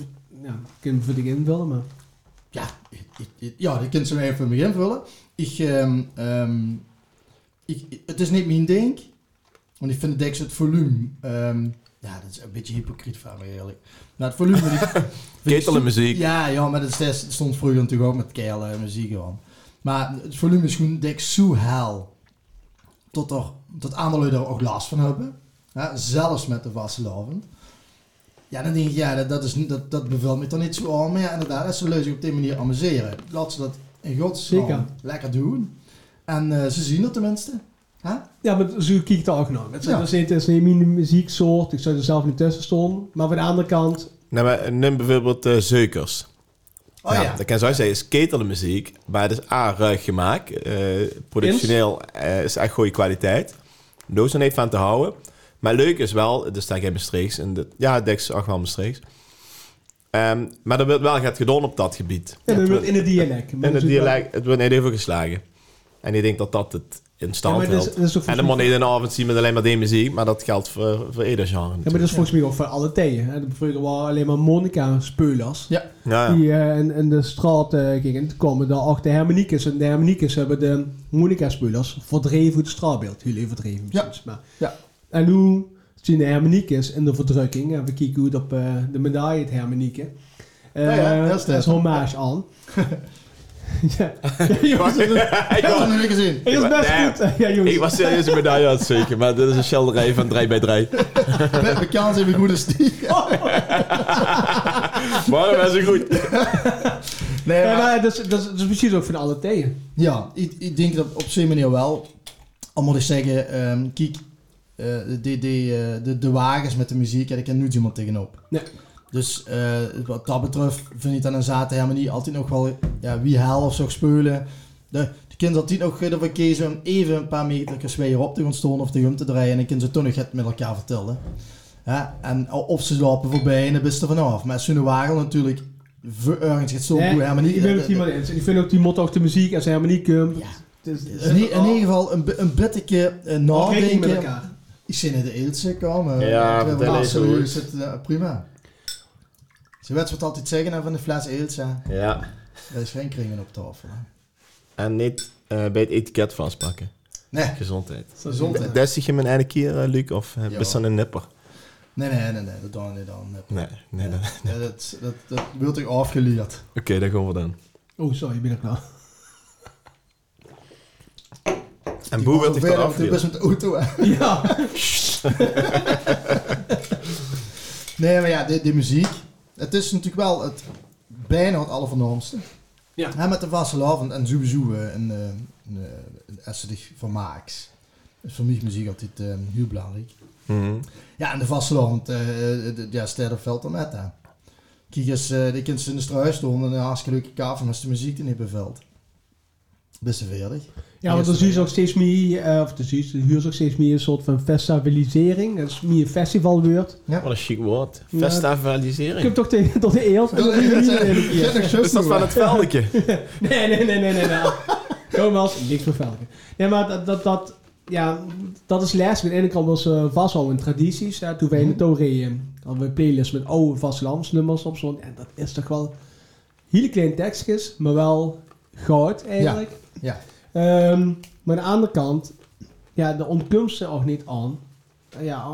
Ja, ik kan het invullen, maar... Ja, ik- ik- ik- ja, die kunt ze even van begin vullen. Ik, ehm, ik, ik- het is niet mijn ding. Want ik vind het het volume. ehm, ja, dat is een beetje hypocriet van me eerlijk. Maar het volume. die- vind ik Ketelen zo- muziek. Ja, ja, maar dat, is- dat stond vroeger natuurlijk ook met keile muziek gewoon. Maar het volume is gewoon dik zo hel. Tot, er, tot er ook last van hebben. Ja, zelfs met de vastelavond. Ja, dan denk ik, ja, dat, dat, is, niet- dat, dat bevalt me toch niet zo aan. Maar ja, inderdaad, als ze zich op die manier amuseren. Laat ze dat in godsnaam lekker doen. En eh, ze zien het tenminste. Huh? Ja, maar zo kijk ik het ook naar. Het is, Ja. het is niet- mijn muzieksoort. Ik zou er zelf niet tussen staan. Maar van de andere kant... Nou, maar neem bijvoorbeeld eh zeukers. Oh ja. Dat kan zo zeggen, is ketelmuziek, maar het is A, ruig gemaakt. eh productioneel eh, is echt goede kwaliteit. Daar is er niet van te houden. Maar leuk is wel, er staat geen Maastrichts. En de, ja, het is ook wel Maastrichts. Ehm, maar er wordt wel gaat gedaan op dat gebied. Ja, het wordt, in het dialect. in het dialect, het wordt niet even geslagen. En ik denk dat dat het in Ja, stand dat is, dat is En dan moet niet een avond zien met alleen maar die muziek, maar dat geldt voor, voor ieder genre. Ja, maar dat is volgens mij ook voor alle tijden. hè. Vroeger waren alleen maar Monica-speulers. Ja. ja, ja. Die eh, in, in de straat eh, gingen. Toen kwamen daar ook de Hermaniekes. En de Hermaniekes hebben de Monica-speulers verdreven uit het straatbeeld. Jullie verdreven Ja. misschien. Maar. Ja. En nu zien de Hermaniekes in de verdrukking. En we kijken hoe het op eh, de medaille het Hermanieke. Eh Ja, ja, heel sterk. dat is hommage aan. ja. ja, jongens, dat is, Ik heb het nog niet gezien. dat is best Nee. goed. Ja, jongens. Ik was serieus een medaille aan het zoeken, maar dit is een schilderij van 3 bij 3 We, we kan zijn goede stier. Waarom is het goed? Nee, Ja, maar- maar dat, is, dat, is, dat is precies ook van alle tijden. Ja, ik, ik denk dat op zo'n manier wel. Al moet ik zeggen, ehm, kijk, eh, de, de, de, de, de wagens met de muziek, ja, daar kan nu iemand tegenop. Nee. Dus eh, wat dat betreft vind ik dat een zaten helemaal niet altijd nog wel ja, wie hel of zo spelen. De, de kinderen altijd nog eh, ervoor kiezen om even een paar meter weer op te gaan staan of te gaan te draaien en dan kunnen ze toch nog het met elkaar vertellen. Ja, en of ze lopen voorbij en dan is er vanaf. Maar zo'n wagen natuurlijk, ergens gaat zo goed helemaal niet. ik ben het helemaal eens. Ik vind ook die motto achter de muziek als helemaal niet komt. Ja. Het is- In, in ieder geval een, een uh, rekening met nadenken. elkaar. Ik zie net de Eeltse komen. Ja, het- het uh, prima. Ze weet wat altijd zeggen hè, van de fles Eeltse. Ja. Er is geen kringen op tafel. hè. En niet eh, bij het etiket vastpakken. Nee, Gezondheid. gezondheid. Dat zeg je mijn ene keer, eh, Luc, of je zo'n een nipper? Nee, nee, nee, nee, dat doen we niet dan. Nee, nee, nee. Ja, dat, dat, dat wordt ik afgeleerd. Oké, daar gaan we dan. Oh, sorry, ben ik nou. En Boe wil Ik eraf ben best met de auto. hè. Ja. Nee, maar ja, de, de muziek. Het is natuurlijk wel het, bijna het allervernormste. Ja. Hè, met de vastelavond en sowieso eh, een, eh, een, eh, een essetig vermaaks. Dus voor mij is muziek altijd heel belangrijk. Mhm. Ja, en de eh de- ja, sterren veld er met. Hè. Kijk eens, eh die kinderen in de struis stonden en een hartstikke leuke kaver met de muziek in het beveld. Best veerdig. Ja, want dan zie je ook steeds meer, eh, of dan zie je huur ook steeds meer een soort van festivalisering. Dat is meer een festivalwoord. Wat een chic woord. Ja. Ik Festivalisering. heb toch tegen tot de eelt. Dat is zo Is dat van het veldje? Nee, nee, nee, nee, nee. nee. Thomas, niks voor velken. Nee, maar dat, dat, dat, ja, dat is les. Aan de ene kant was uh, vasthouden in tradities. Hè. Toen wij in de toon reden, hadden we een playlist met oude vastelandsnummers op zo'n. En dat is toch wel hele kleine tekstjes, maar wel goud eigenlijk. Ja. Ehm, maar aan de andere kant, ja, de ontkomst er ook niet aan. Ja,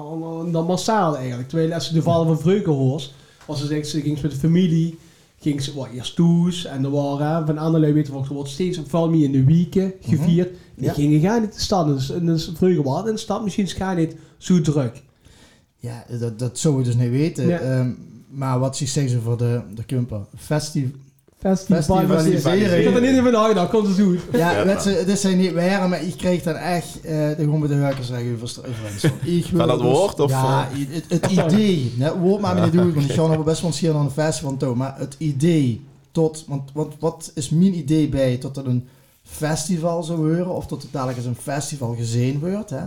dan massaal eigenlijk. Terwijl als je de vallen van Vreukenhoors, als ze zegt, ze ging ze met de familie, ging ze wat eerst toes en er waren van andere weten we, er wordt steeds veel meer in de weken gevierd. Die Mhm. Ja. gingen gaan niet de stad. Dus, dus was in de stad misschien gaan niet zo druk. Ja, dat, dat zou je dus niet weten. Ja. Ehm, maar wat ze zeggen voor de, de Kumper? Festi Festivalisering. Ik heb er niet even nagedacht, komt het zo. ja, Ja, weet je, dit zijn niet waar, maar ik kreeg dan echt eh de gewoon met de hurkers zeggen over Van dat dus- woord, of, Ja, eh? het, het idee. Het woord maar niet doen, want ik ga nog wel best wel hier aan een festival toe. Maar het idee tot, want, want wat is mijn idee bij tot het een festival zou worden, of tot het dadelijk als een festival gezien wordt, hè?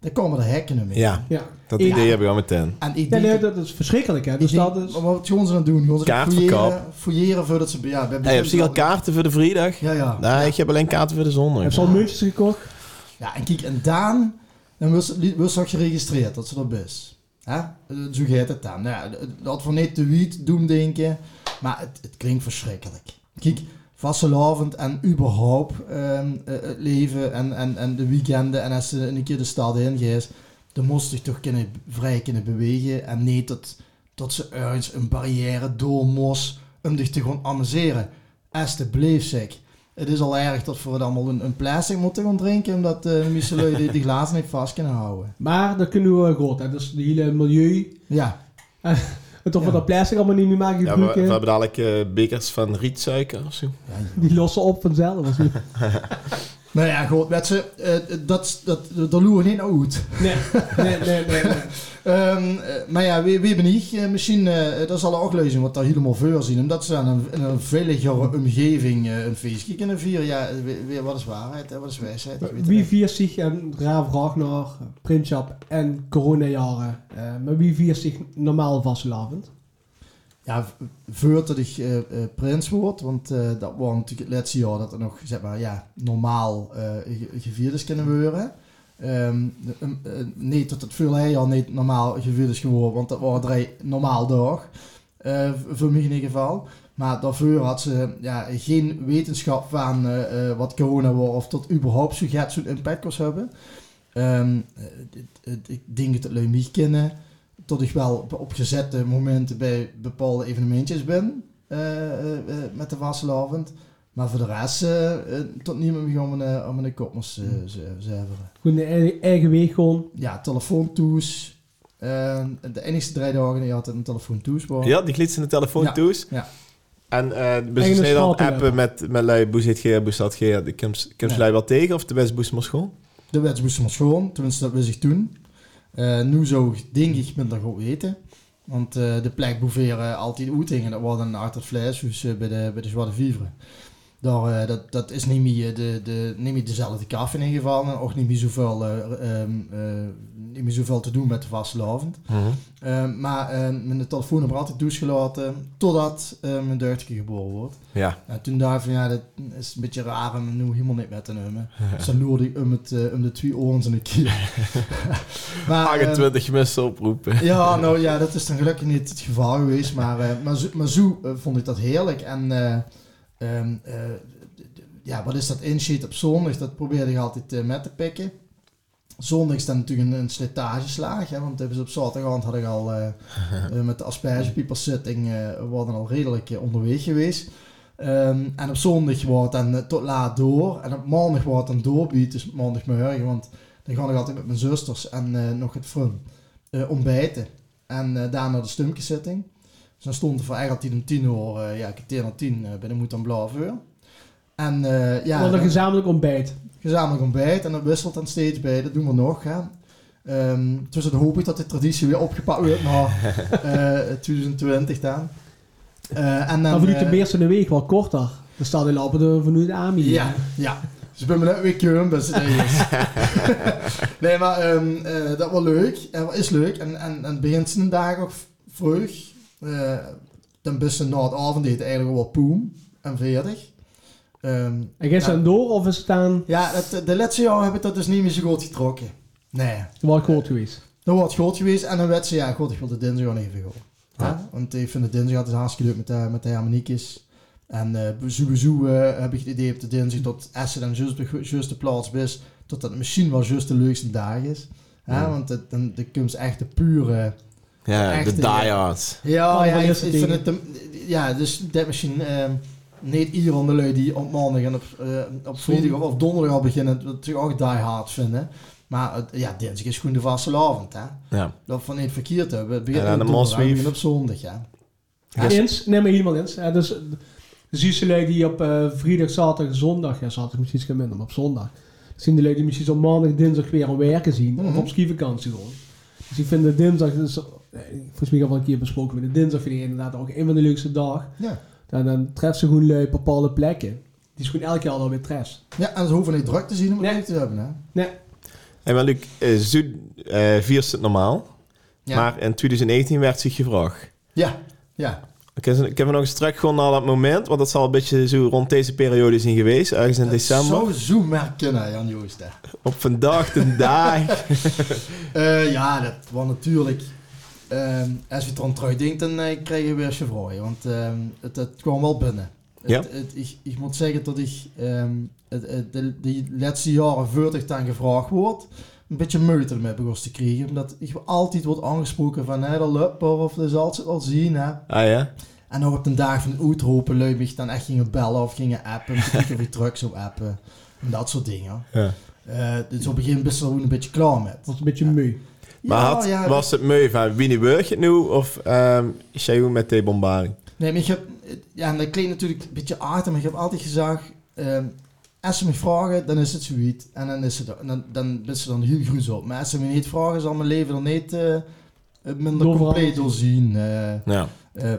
Dan komen er hekken mee. Ja, Ja. dat idee heb ik al meteen. En ik Ja, denk nee, dat- is verschrikkelijk, hè. Dus dat is... Wat gaan ze dan doen? Ze Kaartverkoop. fouilleren, voordat ze... Ja, bij Hey, heb je al kaarten voor de vrijdag? Ja, ja. Nee, ik heb alleen kaarten voor de zondag. Heb je al muntjes gekocht? Ja, en kijk, en Daan, dan was was ook geregistreerd dat ze er is. Hè? Eh, Zo gaat het dan. Nou ja, dat we niet de wiet doen denken, maar het, het klinkt verschrikkelijk. Kijk, vastelavond en überhaupt ehm, eh, het leven en, en, en de weekenden en als ze een keer de stad in gaat, dan moest je toch kunnen, vrij kunnen bewegen en niet dat, dat ze uit een barrière door moest om zich te gaan amuseren. Alsjeblieft zeg. Het is al erg dat we het allemaal een, een plastic moeten gaan drinken, omdat uh, Michelin die, die glazen niet vast kunnen houden. Maar dat kunnen we goed, hè. Dus de hele milieu... Ja, En toch Ja. wat dat plastic allemaal niet meer maken Ja, we, we hebben dadelijk eh, bekers van rietsuiker of zo. ja, Die lossen op vanzelf. Nou ja, goed, met ze, eh, dat, dat, loeren niet uit. nee, nee, nee, nee. nee. Ehm, eh, maar ja, wie, wie ben ik? Misschien, eh dat zal ook lezen wat daar helemaal voor zien. Omdat ze aan een, in een veiligere omgeving een feestje kunnen vieren. Ja, weer, wat is waarheid en wat is wijsheid? Wie viert zich, en raar vraag naar Prinsjap en coronajaren, maar wie viert zich normaal vastelavond? Ja, v- voordat ik eh, eh, prins word, want eh, dat was natuurlijk het laatste jaar dat er nog, zeg maar, ja, normaal eh, ge- gevierd is kunnen worden. Ehm, de- um, eh, niet dat het veel al niet normaal gevierd is geworden, want dat waren drie normaal dag. voor mij in ieder geval. Maar daarvoor had ze ja, geen wetenschap van wat corona was of tot überhaupt gaat zo'n impact was hebben. Ehm, het- ik denk dat het mij kennen tot ik wel op, op gezette momenten bij bepaalde evenementjes ben eh, eh, eh, met de vastelavond. Maar voor de rest tot niemand meer om een, om een kop moest uh, zuiveren. Gewoon de eigen, eigen weg gewoon. Ja, telefoontoes. Eh, de enige drie dagen die had een telefoontoes. was. Ja, die glitst in de telefoon Ja. En eh Eigen business dan appen met, met lui, boes het ge, boes dat ge, de komt wel tegen of de boes maar schoon? De maar schoon, tenminste dat wist ik toen. Eh, nu zou ik denk ik minder goed weten. Want eh, de plek boeveren altijd uitingen, dat was het vlees, dus eh, bij de, bij de Zwarte Vivre. Daar, eh, dat, dat is niet meer, de, de, niet meer dezelfde kaf in ieder geval. En ook niet meer zoveel, eh, ehm, eh, niet meer zoveel te doen met de vastelavond. Eh, maar eh, mijn telefoon heb ik altijd toegelaten totdat eh, mijn dochtertje geboren wordt. Ja. En toen dacht ik van ja, dat is een beetje raar om hem nu helemaal niet met te nemen. Dus dan loerde ik om, het, eh, om de twee oren en een keer. maar, eh, 28 mensen oproepen. ja, nou ja, dat is dan gelukkig niet het geval geweest. Maar, eh, maar, zo, maar zo eh, vond ik dat heerlijk. En eh, ehm, eh, ja, wat is dat insheet op zondag? Dat probeerde ik altijd eh, met te pikken. Zondag is dan natuurlijk een, een slijtageslaag. Hè, want dus op zaterdagavond had ik al eh, met de aspergepiepers zitting eh we waren al redelijk onderweg geweest. Ehm, en op zondag wordt dan tot laat door. En op maandag wordt dan doorbied, dus maandagmorgen. Want dan ga ik altijd met mijn zusters en nog het fun eh, ontbijten. En daarna de stumkenzitting. Dus dan stond er voor eigenlijk om tien uur, eh, ja, ik naar tien eh, bij de Moed en Blauwveur. En eh, ja, een dan- gezamenlijk ontbijt. gezamenlijk ontbijt. En dat wisselt dan steeds bij, dat doen we nog. Hè. Ehm, dus dan hoop ik dat de traditie weer opgepakt wordt naar eh 2020 dan. Eh, en dan Maar de eh, eerste de week wel korter. Dan staat hij lopen de vanuit de AMI. ja, ja. Dus ik ben me net weer keum, dus nee, maar ehm, eh, dat was leuk. En is leuk. En, en, en begint zijn dag ook vroeg. Eh, dan best na het avondeten eigenlijk wel poem en veertig. Ehm, En gaat ze Ja. dan door of is het dan ja, het, de laatste jaar heb ik dat dus niet meer zo goed getrokken. Nee. wel groot geweest? Wordt het groot geweest en dan werd ze, ja, god, ik wil de dinsdag gewoon even gaan. Ja. Want ik vind de dinsdag altijd hartstikke leuk met de, met de harmoniekjes. En eh sowieso eh, heb ik het idee op de dinsdag dat ze dan juist de plaats is, dat dat misschien wel juist de leukste dag is. Ja. Want het, dan, dan komt ze echt de pure... Ja, de eh, diehards. Ja, ja ik, ik vind het... de- ja, dus dat misschien... ehm, niet iedereen de lui die op maandag en op, eh, op vrijdag of, of donderdag al beginnen, dat ze ook die hard vinden. Maar het- ja, dinsdag is gewoon de vaste avond, hè. Ja. Dat van niet verkeerd hebben. Het begint En op de donderdag, op zondag, ja. Ja. Dus- Eens? Nee, maar helemaal eens. Ja, dus de zie je lui die op eh, vrijdag, zaterdag, zondag, ja, zaterdag misschien iets minder, maar op zondag, zien de lui die misschien op maandag, dinsdag weer aan werken zien, of Mhm. op skivakantie gewoon. Dus ik vind de dinsdag, dus, volgens mij al wel een keer besproken, maar de dinsdag vind ik inderdaad ook een van de leukste dagen. Ja. Dan, dan treft ze gewoon op bepaalde plekken. Die is gewoon elke keer alweer tres. Ja, en ze hoeven niet druk te zien om het Nee. leuk te hebben, hè. Nee. Hey, maar Luc, eh, Zuid eh viert het normaal. Ja. Maar in 2019 werd zich gevraagd. Ja, ja. Ik heb, ik heb nog eens terug gewoon naar dat moment, want dat zal een beetje zo rond deze periode zijn geweest, ergens in december. Zo zo maar kunnen, Jan Joost. Op vandaag de dag. Eh, ja, dat was natuurlijk... ehm, als je het dan terugdenkt, dan eh, krijg je weer je vragen. Want ehm, het, het kwam wel binnen. Het- Ja. het- ik, ik moet zeggen dat ik ehm, het, het, de, die laatste jaren voortig dan gevraagd wordt, een beetje moeite mee begon te krijgen. Omdat ik altijd wordt aangesproken van, dat lukt wel, of dat zal ze wel zien, hè. Ah ja? En nog op de dag van uitroepen, lui mich dan echt gingen bellen of gingen appen. Of ik terug zou appen. En dat soort dingen. Ja. Eh, dus op gegeven moment best wel een beetje klaar met. was een beetje moe. Maar Ja, had, ja, was het mooi van Winnie Burg het nu of ehm is jij ook met de bombarding? Nee, maar ik heb... Ja, en dat klinkt natuurlijk een beetje aardig, maar ik heb altijd gezegd... ehm, als ze me vragen, dan is het zoiets. En dan is het... Dan, dan is ze dan heel groes op. Maar als ze me niet vragen, zal mijn leven er niet... eh, minder compleet doorzien. eh Ja. Eh,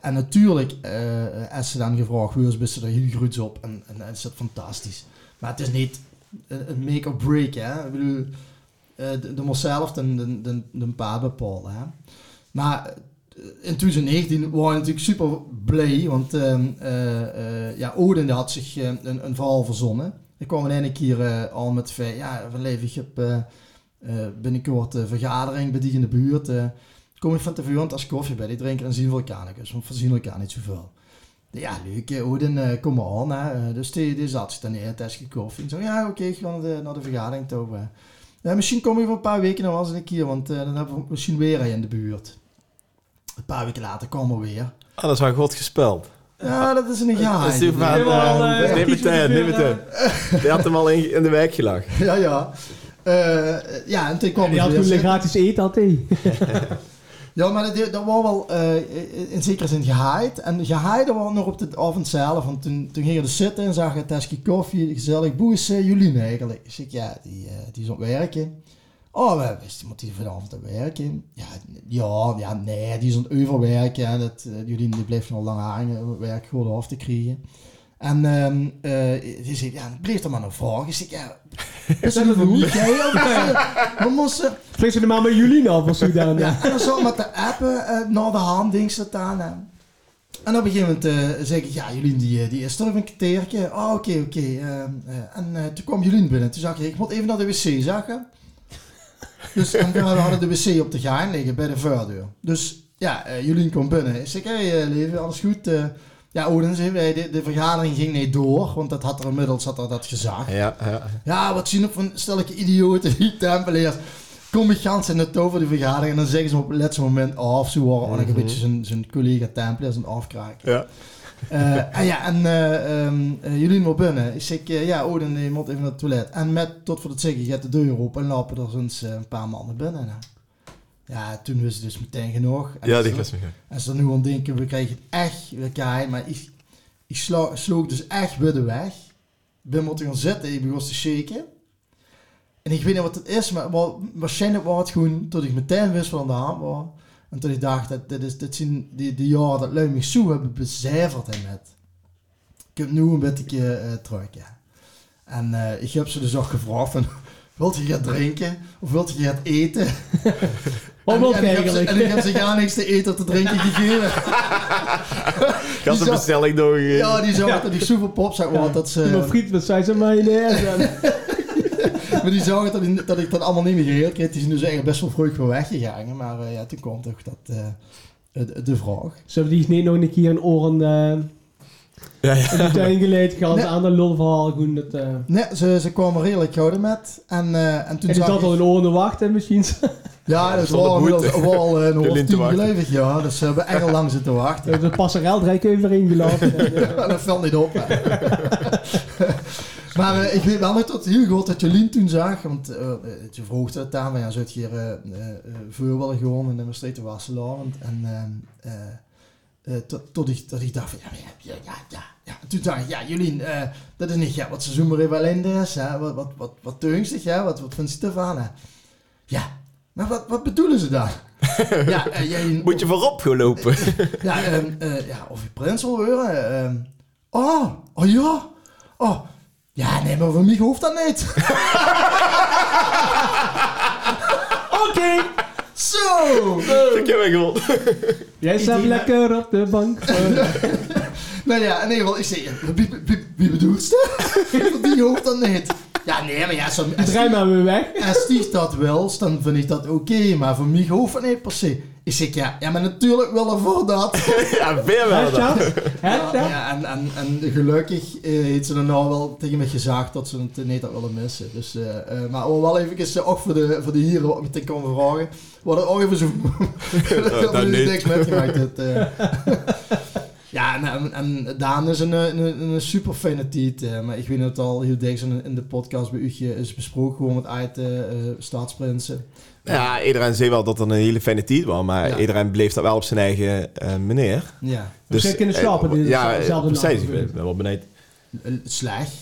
en natuurlijk, eh, als ze dan gevraagd wordt, is ze er heel goed op. En, en dan is het fantastisch. Maar het is niet een make or break, hè. Ik bedoel, de, de moet zelf de, de, de, de hè. Maar eh, in 2019 waren we natuurlijk super blij, want eh, eh, ja, Odin had zich eh, een, een verhaal verzonnen. Ik kwam in een keer eh, al met van, ja, van leven, ik heb eh, eh, binnenkort een vergadering bij die in de buurt. eh, kom ik van tevoren als koffie bij die drinken en zien we elkaar niet, want we zien elkaar niet zoveel. Ja, leuk, eh, Odin, eh, kom maar aan. Hè. Eh, Dus die, die zat zich dan neer, tasje koffie. En zo, ja, oké, ik ga de, naar de vergadering toe. Ja, misschien kom je voor een paar weken nog wel eens een keer, want eh, dan hebben we misschien weer een in de buurt. Een paar weken later komen we weer. Ah, dat is wel goed gespeld. Ja, dat is een Helemaal, eh, neem het in, neem je het in. Die had hem al in, in de wijk gelachen. Ja, ja. Eh, ja, en toen kwam die het had toen gratis eten, had hij. Ja, maar dat, dat was wel eh, in zekere zin gehaaid. En gehaaid was nog op de avond zelf. Want toen, toen gingen we zitten en zag je tasje koffie. Gezellig. Hoe is uh, Jolien eigenlijk? Ik zeg, ja, die, eh, die is op werken. Oh, we wisten, moet die vanavond op werken? Ja, ja, ja, nee, die is aan het overwerken. En dat, eh, Jolien die bleef nog lang hangen het werk gewoon af te krijgen. En ehm eh, die zei, ja, bleef er maar nog vragen. Ik zeg, ja, is dat eh, we moesten... Vlees ze er maar met Julien af of zo dan. Ja, en dan zo met de appen eh, naar de hand ding staan. hè. En op een gegeven moment eh, zeg ik, ja, Julien die, eh, die is er een keertje. Oh, oké, oké. eh, eh, en toen kwam Julien binnen. Toen zag ik, ik moet even naar de wc zagen. Dus en we hadden de wc op de gang liggen bij de voordeur. Dus ja, Julien komt binnen. Ik zeg, hé hey, lieve, alles goed? Ja, Odin zei, de, de vergadering ging niet door. Want dat had er inmiddels had er dat gezag. Ja, ja. Ja, wat zien op van stelletje idioten die tempeliers. Kom ik gans in het over de vergadering en dan zeggen ze op het laatste moment af. Zo waren ook een beetje zijn, zijn collega tempeliers het afkraken. ja. Eh, en ja, en ehm, eh, jullie moet binnen. Ik zeg, ja, Odin die moet even naar het toilet. En met, tot voor het zeggen, gaat de deur open en lopen er eh, een paar mannen binnen. hè. Ja, toen was het dus meteen genoeg. En Ja, die was me En ze nu aan denken, we krijgen het echt weer keihard. Maar ik, ik slo, sloeg dus echt weer de weg. Ik ben moeten gaan zitten, ik begon te shaken. En ik weet niet wat het is, maar waarschijnlijk was het gewoon tot ik meteen wist wat aan de hand was. En toen ik dacht, dat, dit, is, dit zijn die, die jaren dat lui zo hebben becijferd in het. Ik heb nu een beetje eh terug, ja. En eh, ik heb ze dus ook gevraagd van, wilt je gaan drinken? Of wilt je gaan eten? Wat En- en je ik heb ze- eigenlijk? En ik heb ze gar niks te eten of te drinken gegeven. Ik had zou- bestelling doorgegeven. Ja, die zou dat die zoveel pop zeg maar, dat Doe maar ze... friet met saus en mayonaise. Maar die zagen dat, ik- dat ik dat allemaal niet meer geregeld kreeg. Die zijn dus eigenlijk best wel vroeg weer weggegaan. Maar eh, ja, toen kwam toch dat, eh, de, de vraag. Zullen we die niet nog een keer een oren eh Ja, ja. in de tuin geleid? Gaan ze Nee. aan de lulverhaal gewoon dat... eh Nee, ze, ze kwamen redelijk gouden met. En, eh, en toen en zag zat al in oren te wachten misschien. Ja, dat boete. inmiddels wel eh, een half tien geleverd, ja. Dus ze hebben echt al lang zitten wachten. de passerel drie even erin gelaten. En, eh, Ja, dat valt niet op. hè. maar eh, ik weet wel nog tot heel goed dat Jolien toen zag. Want eh eh, je vroeg het aan, maar ja, zou het hier eh, eh, eh, voor willen gewoon in de Maastricht Wasselaan. En ehm, eh, eh, tot, tot, ik, tot ik dacht van, ja, ja, ja, ja, ja. ja. En toen dacht ik, ja, Jolien, eh, dat is niet ja, wat ze zoomen er wel in is. Hè? Wat, wat, wat, wat teungstig, ja? wat, wat vindt ze ervan? Hè? Ja, maar wat, wat bedoelen ze dan? ja, eh, jij, Moet je voorop gaan lopen. ja, ehm, eh, ja, of je prins wil horen. ehm. oh, oh ja. Oh, Ja, nee, maar voor mij hoeft dat niet. Oké. Zo! Ik heb wel Jij staat lekker op de bank. Nou ja, in ieder geval, ik zeg, wie, wie, wie bedoelt ze? Voor die hoeft dat niet. Ja, nee, maar ja, zo, als, Draai maar weer weg. als die dat wil, dan vind ik dat oké, maar voor mij hoeft het niet per se. Ik zeg, ja, ja maar natuurlijk wel ervoor dat. Ja, weer wel dat. Ja, ja, en, en, en gelukkig eh, heeft ze er nou wel tegen me gezegd dat ze het niet had willen missen. Dus, eh, eh, maar om wel even uh, ook voor de, voor de heren wat me te komen vragen. Wordt het ook even zo... dat dat niet. niks metgemaakt. Eh. ja, en, Daan is een, een, een, een super fijne tiet. eh, maar ik weet het al heel dikwijls in, in de podcast bij u is besproken gewoon met uit uh, staatsprinsen. Ja, iedereen zei wel dat het een hele fijne tijd was, maar Ja. iedereen bleef dat wel op zijn eigen eh manier. Ja, kunnen slapen, eh, dit is ja, dezelfde precies. Ik ben, wel benieuwd. eh, slecht.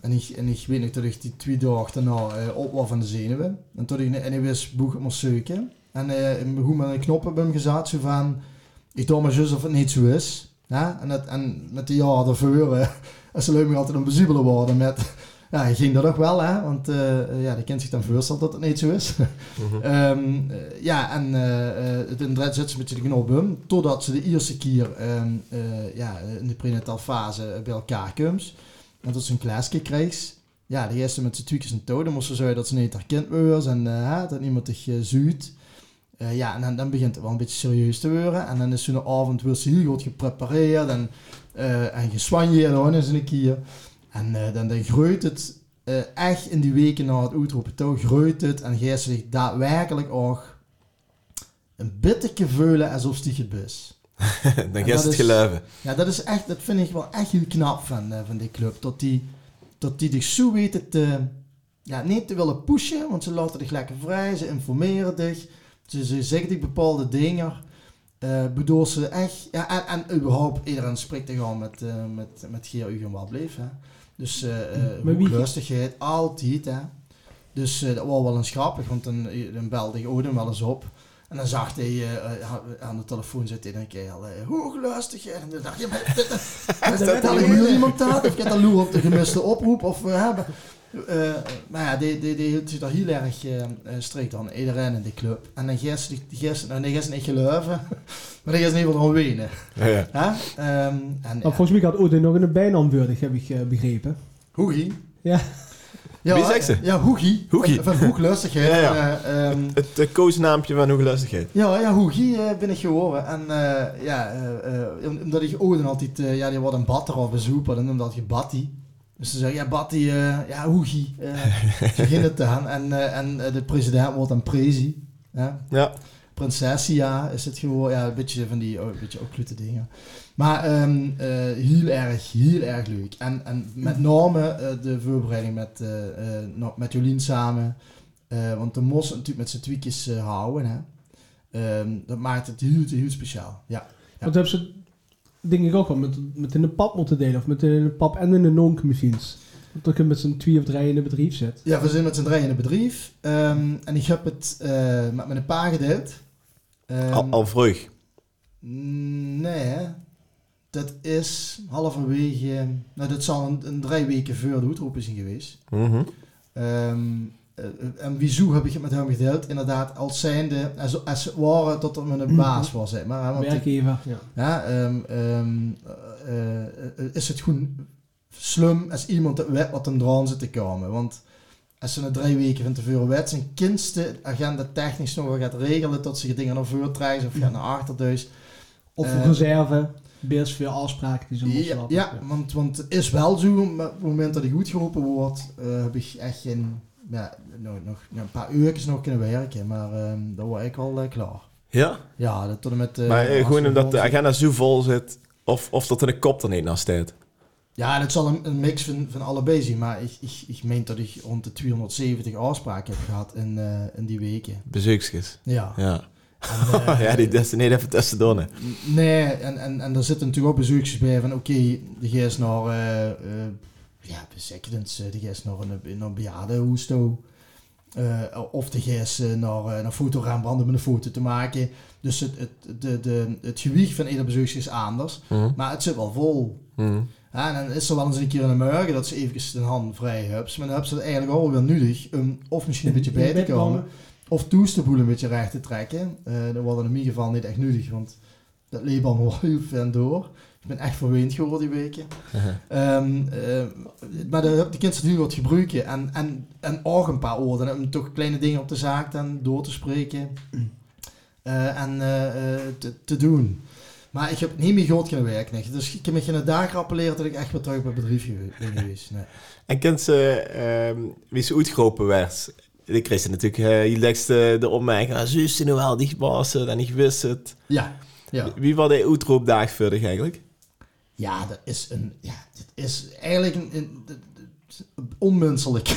En ik, en ik weet nog dat ik die twee dagen daarna eh, op was van de zenuwen. En toen ik, en ik wist boek moest zoeken. En eh, ik hoe met een knop heb hem gezet, zo van... Ik doe maar juist of het niet zo is. Ja? En, dat, en met die jaren daarvoor, eh, als ze leuk altijd een bezubelen worden met... Ja, ging dat ook wel, hè. Want eh, ja, die kent zich dan voorstellen dat het niet zo is. Ehm, eh, ja, en het inderdaad zet ze met de knop om. Totdat ze de eerste keer ehm, eh, ja, in de prenatal fase bij elkaar komt. En dat ze een klasje kreeg. Ja, de eerste met z'n tweetjes en toe. Dan moesten ze dat ze niet herkend was en dat niemand zich uh, zuurt. Uh, ja, en dan, dan, begint het wel een beetje serieus te worden. En dan is zo'n avond weer heel goed geprepareerd en, uh, en geswanjeerd hoor, eens een keer. En uh, dan, dan groeit het echt in die weken na het uitroepen toe, groeit het en geeft zich daadwerkelijk ook een bitterke veulen alsof die het is. dan gaat het geloven. Ja, dat is echt, dat vind ik wel echt heel knap van, van die club. Dat die, dat die zich zo weten te, ja, niet te willen pushen, want ze laten dich lekker vrij, ze informeren dich, ze, ze zeggen dich bepaalde dingen. Uh, bedoel ze echt, ja, en, en überhaupt iedereen spreekt gewoon met, uh, met, met Geer Ugen wat bleef. Hè. Dus uh, lustigheid, altijd. Hè. Dus dat was wel eens grappig, want dan, dan belde ik Odin wel eens op. En dan zag hij uh, aan de telefoon zitten en keer al uh, hooglustigheid. En dan dacht je, dit, dit, dit, dit had hier iemand dat? Of ik heb loer op de gemiste oproep? Of we hebben... Uh, maar ja, die, die, die hield zich daar heel erg uh, strikt aan. Iedereen in die club. En dan ze, die gaat, nou, die ze niet geloven. maar die in ieder geval wenen. Ja, ja. Um, en, ja. Volgens mij had Odin nog een bijnaam würdig, heb ik uh, begrepen. Hoegie? Ja. Ja, Wie zegt ze? Ja, Hoegie. Hoegie. Van, van hooglustigheid. Ja, ja. Uh, um, het uh, koosnaampje van hooglustigheid. Ja, ja, Hoegie uh, ben ik geworden. En uh, ja, omdat ik Odin altijd, ja, die wordt een batter of bezoepen, dan noemde dat je Batty. Dus ze zeggen, ja, Batty, ja, Hoegie. zo ging het dan. En, en de president wordt dan Prezi. Ja. ja. Prinsessia is het gewoon, ja, een beetje van die, oh, een beetje occlute dingen. Maar um, uh, heel erg, heel erg leuk. En, en met name uh, de voorbereiding met, uh, met Jolien samen. want de mos natuurlijk met z'n tweetjes houden. Hè. Um, dat maakt het heel, heel speciaal. Ja. ja. Want hebben ze denk ik ook wel met, met in de pap moeten delen. Of met in de pap en in de non-machines. Dat je met z'n twee of drie in het bedrijf zit. Ja, we zijn met z'n drie in het bedrijf. Um, en ik heb het met mijn pa gedeeld. al, al vroeg? Nee, dat is halverwege, nou dat zal een, een drie weken voor de uitroep zijn geweest. Mm -hmm. um, uh, en wieso heb ik het met hem gedeeld? Inderdaad, als zijnde, als, als het waren dat er mijn baas was, zeg maar. Want Werkgever, ja. ja um, um, uh, uh, is het gewoon slim als iemand dat weet wat hem eraan zit te komen. Want als ze na drie weken van tevoren weet, zijn kindste agenda technisch nog wel gaat regelen tot ze dingen naar voren trekken of gaat naar achter dus. Of voor reserve, best veel afspraken die ze ja, ja, ja, want, want het is wel zo, maar op het moment dat ik goed geroepen word, uh, heb ik echt geen, ja, nog, nog een paar uurtjes nog kunnen werken, maar um, dan word ik al uh, klaar. Ja? Ja, dat tot en met... Uh, maar gewoon omdat de agenda zo vol zit, of, of dat er een kop er niet naar staat? Ja, dat zal een, een, mix van, van allebei zijn, maar ik, ik, ik meen dat ik rond de 270 afspraken heb gehad in, in die weken. Bezoekjes? Ja. Ja. En, uh, ja, die des niet even tussendoor. Nee, nee en, en, en er zitten natuurlijk ook bezoekjes bij van oké, okay, die gaat naar, uh, ja, bezekerdens, die gaat naar een, naar een bejaardenhuis toe. of de gaat naar, naar fotorembrandt om een foto te maken. Dus het, het, de, de, het gewicht van ieder bezoekje is anders, mm. maar het zit wel vol. Mm. Ja, en dan is er wel eens een keer in de morgen dat ze even de hand vrij hebben. Maar dan hebben ze het eigenlijk al wel nodig om of misschien een beetje bij te komen. Of toes de een beetje recht te trekken. Eh dat wordt in ieder geval niet echt nodig, want dat liep allemaal heel ver door. Ik ben echt verweend geworden die weken. Ehm, eh, maar de, de kinderen nu wat gebruiken en, en, en ook een paar woorden. Om toch kleine dingen op de zaak dan door te spreken eh, en eh, te, te doen. Maar ik heb niet meer groot kunnen werken. nee. Dus ik heb me geen dag dat ik echt weer terug bij het bedrijf ben geweest. Nee. En kent ze, ehm, wie ze uitgeroepen werd? Ik kreeg ze natuurlijk uh, je lekste de opmerking. Ah, zus, nu wel, die was het en ik wist het. Ja, ja. Wie was de uitroepdag voor eigenlijk? Ja, dat is een. Ja, dit is eigenlijk een. een- onmenselijk.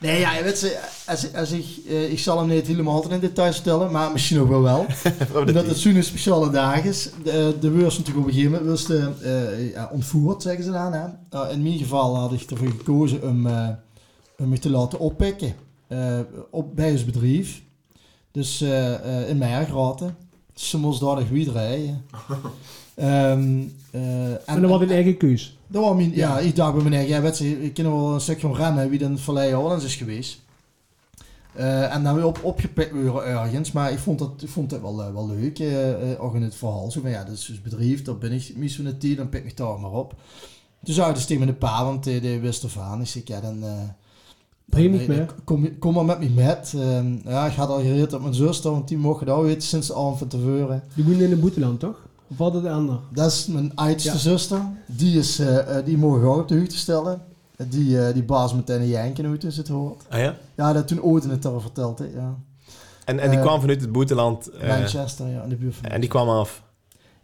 nee, ja, weet je, als, als ik, eh, ik zal hem niet helemaal in detail stellen, maar misschien ook wel wel. Omdat het zo'n speciale dag is. De, de beurs natuurlijk op een gegeven moment de, eh, ja, ontvoerd, zeggen ze dan. Hè? In mijn geval had ik ervoor gekozen om, eh, om me te laten oppikken eh, op, bij ons bedrijf. Dus eh, eh, in Mergraten. Ze moest daar nog weer rijden. Ehm, eh, En dat was een eigen keus. dat was mijn, ja, ik dacht bij meneer, ja, weet je, ik ken wel een stuk van rennen wie dan Vallei Hollands is geweest. Eh, en dan weer op, opgepikt worden ergens, maar ik vond dat, ik vond dat wel, eh, wel leuk, eh, ook in het verhaal. Zo van, ja, dat is dus bedrijf, daar ben ik mis van het team, dan pik ik daar maar op. Toen zou dus tegen mijn pa, want die wist ervan. Ik zei, ja, dan... dan, eh, mee. Kom, kom maar met me met. Ehm, ja, ik had al gereed op mijn zuster, want die mocht het al weten sinds de avond van tevoren. Die woonde in de Boeteland, toch? Wat het de ander? Dat is mijn oudste Ja. zuster. Die, is, eh, eh, die mogen we ook op de hoogte stellen. Die, eh, die baas meteen een janken hoe het is het hoort. Ah ja? Ja, dat toen ooit in het al verteld. Hè, ja. En, en die kwam vanuit het boeteland. eh, Manchester, ja, in de buurt van. en die kwam af.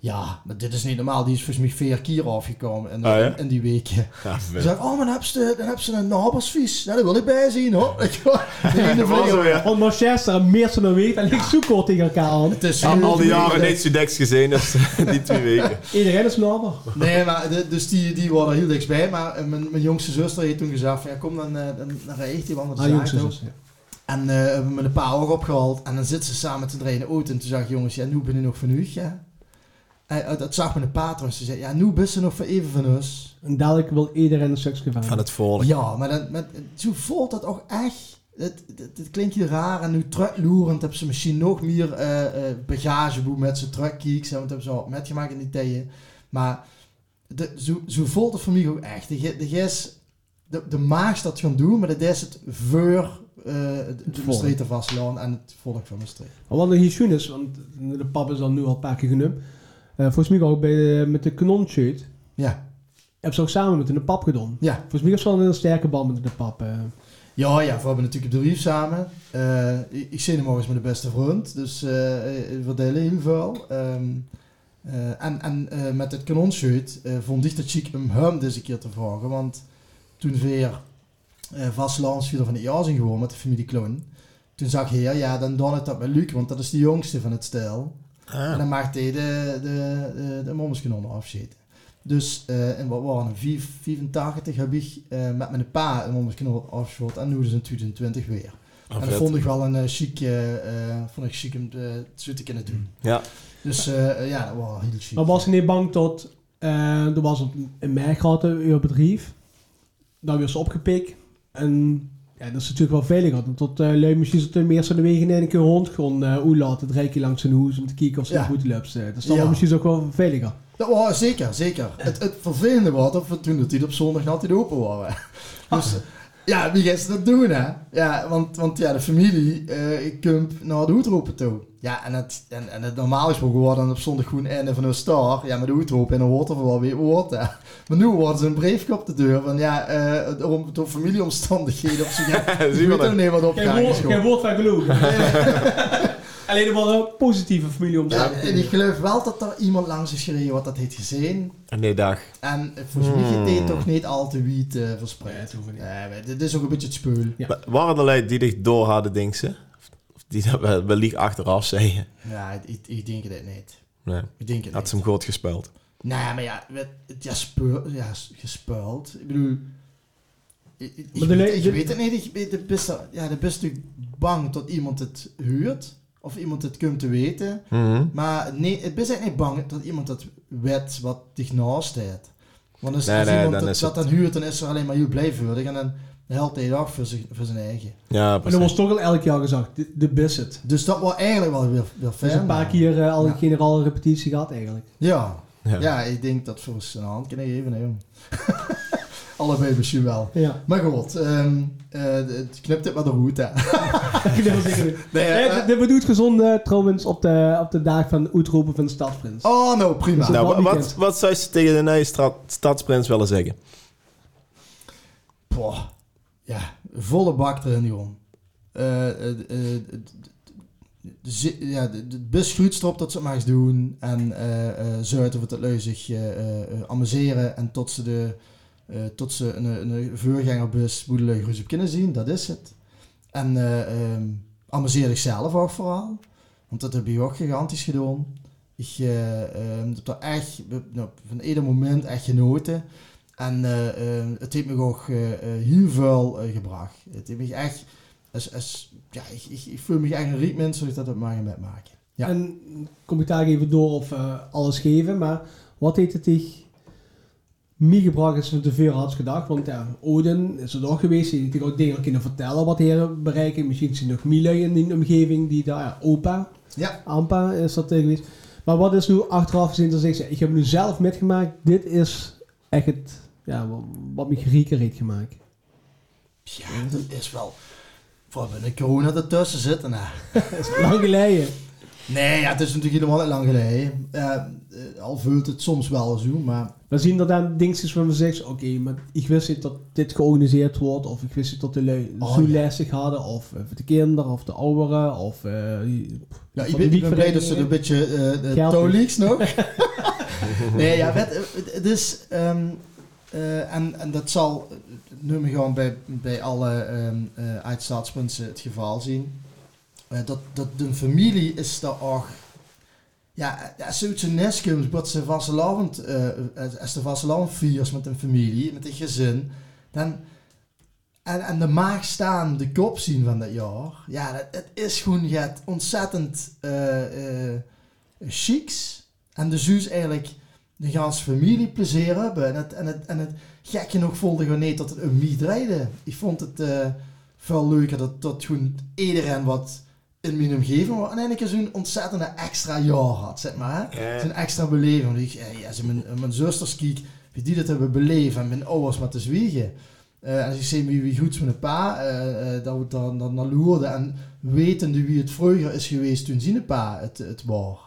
Ja, maar dit is niet normaal. Die is volgens mij vier keer afgekomen in, Ah, ja? in die weken. Ja, Ze zei, oh, maar dan hebben ze, dan hebben ze een nabersvies. Nou, daar wil ik bij zien, hoor. Dat ja. Want Manchester en meer dan weet en ik zoek kort tegen elkaar aan. Het is Al, al die jaren niet Sudex gezien, dus die twee weken. Iedereen is naber. Nee, maar de- dus die, die waren er heel dichtbij. Maar eh, mijn, mijn jongste zuster heeft toen gezegd van, ja, kom dan, eh, dan, dan die want Ah, jongste zus. ja. En eh hebben we met een paar ogen opgehaald. En dan zitten ze samen z'n drieën in de auto. En toen zag ik, jongens, ja, nu ben ik nog van u. Ja. En, dat zag mijn trouwens. Ze zei, ja, nu ze nog voor even van ons. En dadelijk wil iedereen een seks gevangen. Van het volk. Ja, maar dan, met, zo voelt dat ook echt. Het, het, het klinkt hier raar. En nu terugloerend hebben ze misschien nog meer eh eh bagageboe met zijn truckkeeks. Want dat hebben ze al metgemaakt in die tijden. Maar de, zo, zo voelt het voor mij ook echt. De, de, ges- de, de maag dat gaan doen, maar dat is het voor eh de. Maastrichter vastlaan en het volk van Maastricht. Maar wat nog hier schoon is, want de pap is al nu al een paar keer genoemd. Eh, volgens mij ook bij de, met de kanonshoot. Ja, Hebben ze ook samen met de pap gedaan. ja. Volgens mij is wel een heel sterke band met de pap. eh. Ja, ja, we hebben natuurlijk het bedrijf samen. Eh, ik, ik zie hem morgens met de beste vriend, dus eh, we delen heel veel. Ehm, eh, en en met het kanonshoot vond ik het chic om hem deze keer te vragen, want toen we weer uh, vastlands van het jaar zijn gewoon met de familie Kloon, toen zag hij, ja, ja, dan doe ik dat met Luc, want dat is de jongste van het stel. En Ah. dan maakte hij de, de, de, de. Dus eh en wat waren het? 4 85 heb ik eh, met mijn pa een mommenskanon afgeschoten en nu is het in 2020 weer. Oh, en dat vet. vond ik wel een uh, chic, eh, eh, vond ik chic om te, zo te kunnen doen. Ja. Dus eh, ja, dat was heel chic. Maar was je niet bang tot... eh er was een merkgraten uw bedrijf. Dan weer ze opgepikt. En ja, dat is natuurlijk wel veiliger. Dan Tot uh, lui misschien zo ten meeste de wegen in een keer rond gewoon uh, hoe laten. Het rijken langs zijn hoes om te kijken of ze Ja. goed loopt. Dat is dan Ja. misschien ook wel veiliger. Dat was zeker, zeker. Het, het vervelende was dat we toen dat die op zondag altijd open waren. Dus ja, wie gaat ze dat doen hè? Ja, want, want ja, de familie eh komt naar de hoedropen toe. Ja, en het, en, en het normaal is gewoon dan op zondag gewoon einde van een star. Ja, met de hoedroep en dan wordt er wel weer woord hè. Maar nu worden ze een briefje op de deur van ja, eh door, door familieomstandigheden of zo. Ja, ik Zie je weet wel ook niet wat opgegaan is. gewoon. woord van geloof. Alleen maar een positieve familie om te Ja, en ik geloof wel dat er iemand langs is gereden wat dat heeft gezien. Nee, dag. En volgens mij Hmm. heeft hij toch niet al te wiet eh, verspreid. Nee, maar dit is ook een beetje het speul. Ja. Maar Waren er die dich door hadden, denk ze? Die dat wel- wellicht achteraf zeggen? Ja, ik, ik denk het niet. Nee. Ik denk het Had niet. ze hem goed gespeeld. Nee, maar ja, het, het- ja, ja gespuild. Ik bedoel... Ik, ik, Maar de weet, ik weet het niet. Ik, weet- de beste, ja, de beste bang dat iemand het huurt. of iemand het komt te weten. Mhm. Maar nee, ik ben eigenlijk niet bang dat iemand dat weet wat dich naast staat. Want als, Nee, als nee, iemand dan dat, is dat het- dan huurt, dan is er alleen maar heel blijvurdig. En dan helpt hij het af voor, zich- voor zijn eigen. Ja, En dan precies. wordt toch al elk jaar gezegd, de, de Bisset. Dus dat was eigenlijk wel weer, weer fijn. Dus een paar keer eh, al Ja. een generale repetitie gehad eigenlijk. Ja. Ja. Ja. ik denk dat voor zijn hand kunnen geven. hè, jong. Allebei misschien wel. Ja. Maar goed, ehm, eh, het knipt het maar de route. dat was zeker niet. Nee, Eh, eh, dit- bedoelt gezond eh, trouwens op de, op de dag van het uitroepen van de Stadsprins. oh, nou prima. Dus Nou, dat wa- wat, wat zou je tegen de nieuwe stadsprins willen zeggen? Poh. Ja, volle bak erin. Eh, eh, eh, de- zi- ja, de, bus goed erop dat ze maar eens doen. En eh eh zuiden wat het zich eh, eh, eh, amuseren. En tot ze, de, eh, tot ze een, een voorgangerbus boedelui gerust op kunnen zien. Dat is het. En eh ehm, amuseer zichzelf ook vooral. Want dat heb je ook gigantisch gedaan. Ik eh, heb er echt nou, van ieder moment echt genoten. En eh, eh, het heeft me ook eh, eh, heel veel gebracht. Het heeft me echt... Als, als, ja, ik, ik, ik voel me echt een riek mens, dat op mij met maken. Ja. En kom ik daar even door of alles geven, maar wat heeft het zich meegebracht als je te veel had gedacht? Want ja, Odin is er ook geweest, die heeft ook dingen kunnen vertellen wat hij bereiken. Misschien zijn er nog Miele in die omgeving, die daar, ja, opa, Ja. Ampa is dat geweest. Maar wat is nu achteraf gezien dat ik zeg, ik heb nu zelf metgemaakt, dit is echt het, ja, wat, wat me gerieker heeft gemaakt. Ja, dat is wel... Voor binnen corona ertussen zitten. Nou. Dat is lang geleden. Nee, ja, het is natuurlijk helemaal niet lang geleden. Eh, eh, al vult het soms wel zo, maar... We zien er dan dingetjes van zeggen, oké, maar ik wist niet dat dit georganiseerd wordt, of ik wist niet dat de lui Oh, zo ja. hadden, of eh, de kinderen, of de ouderen, of... eh, Ja, ik ben, de ik ben blij dat ze een beetje eh de leaks nog. nee, ja, het is... ehm, eh, en, en dat zal nu gewoon bij, bij alle ehm eh uitstaatspunten het geval zien. Eh, dat, dat de familie is daar ook... Ja, als ze uit zijn nest komt, wordt ze vastelavond, als de vastelavond viert met een familie, met een gezin, dan... En, en de maag staan, de kop zien van dat jaar. Ja, het is gewoon het ontzettend chics. En de zus eigenlijk de ganse familie plezier hebben. En het, en het, en het gekke nog voelde gewoon niet dat het een mij draaide. Ik vond het eh, veel leuker dat, dat gewoon iedereen wat in mijn omgeving was. En eigenlijk zo'n ontzettende extra jaar had, zeg maar. hè. Zo'n extra beleving. Ik, eh, ja, mijn, mijn zusters kijk, wie die dat hebben beleefd en mijn ouders met te zwiegen. En als ik zie wie, wie goed mijn pa, eh, eh, dat we dan, dan naar loerde en wetende wie het vroeger is geweest toen zijn pa het, het was.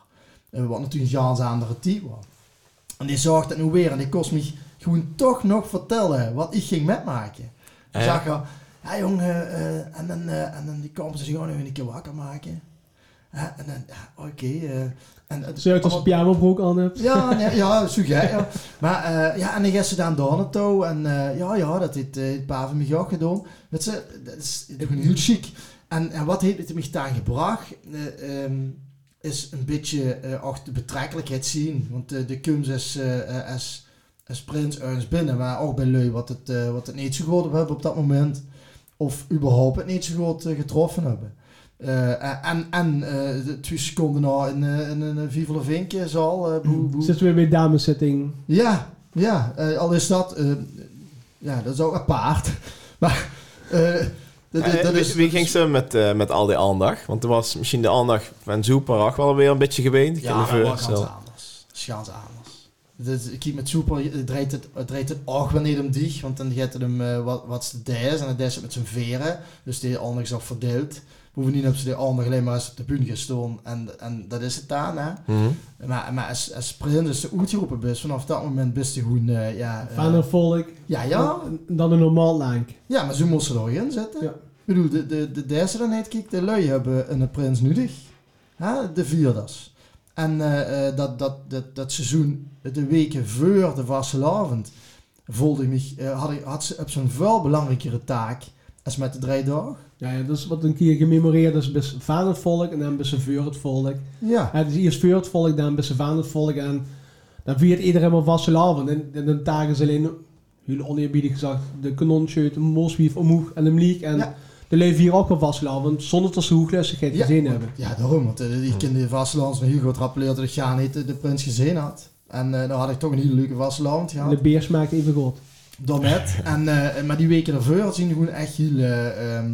Wat natuurlijk een ganz andere tijd was. En die zag dat nu weer en die kost me gewoon toch nog vertellen wat ik ging metmaken. Ik Ja. zag ja jongen, eh, en, dan, eh, en dan die komen ze zich gewoon nog een keer wakker maken. En dan, ja, oké. eh, en, het- Zuid als een pyjamabroek aan hebt. ja, nee, ja, zo gek, ja. Maar eh, ja, en dan gaan ze dan daar naartoe. En eh, ja, ja, dat heeft eh, het pa van mij ook gedaan. Weet ze, dat is gewoon heel chic. En, en wat heeft het mij daar gebracht? eh, ehm, is een beetje eh ook de betrekkelijkheid zien. Want eh, de kunst is eh, eh, als, als prins ergens binnen. Maar ook bij lui wat het, eh, wat het niet zo goed hebben op dat moment. Of überhaupt het niet zo goed eh, getroffen hebben. Eh, en en eh, twee seconden na in, eh, in een Viva la Vinkje zal... eh. Zitten we weer bij dameszitting. Ja, ja. eh, al is dat... eh, ja, dat is ook apart. Maar... eh, dat, Eh, dat wie, is, wie ging ze met, eh, met al die aandacht? Want er was misschien de aandacht van Zoeparach wel weer een beetje geweend. Ja, dat was ganz anders. Dat is ganz anders. Dus, ik kijk met Super, het draait het, het draait het ook wel niet om dich, want dan gaat het hem uh, wat, wat is de des en de des met zijn veren, dus die ander is al verdeeld. Bovendien hebben ze die ander alleen maar eens op de bühne gestaan en, en dat is het dan, hè. Mhm. Maar, maar als, als sprint is de uitgeroepen bus, vanaf dat moment best je gewoon, eh, ja... eh, Van een volk. ja, ja, dan een normaal lank. ja, maar ze moesten er ook in zitten. Ja. Ik bedoel, de, de, de derde dan heet, kijk, de lui hebben een prins nodig. Hè? De vierders. En eh, eh, dat, dat, dat, dat seizoen, de weken voor de vastelavond, voelde ik me, eh, had, ik, had ze op zo'n veel belangrijkere taak als met de drie dagen. Ja, ja, dat is wat een keer gememoreerd is. Best van het volk en dan best voor het volk. Ja. Ja, dus eerst voor het volk, dan best van het volk. En dan viert iedereen maar vastelavond. En, en dan tagen ze alleen, heel oneerbiedig gezegd, de kanonschuit, de moswief omhoog en de mliek. En Ja. De lui hier ook wel vastgelopen, want zonder dat ze hooglustigheid Ja, gezien want- hebben. Ja, daarom. Want uh, ik in de vastelavond van Hugo het rappeleerde dat ik ja niet de, de prins gezien had. En eh dan had ik toch een hele leuke vastelavond En gehad. de beer smaakt even goed. Daarnet. en, eh, maar die weken ervoor zien gewoon echt heel... eh, ehm,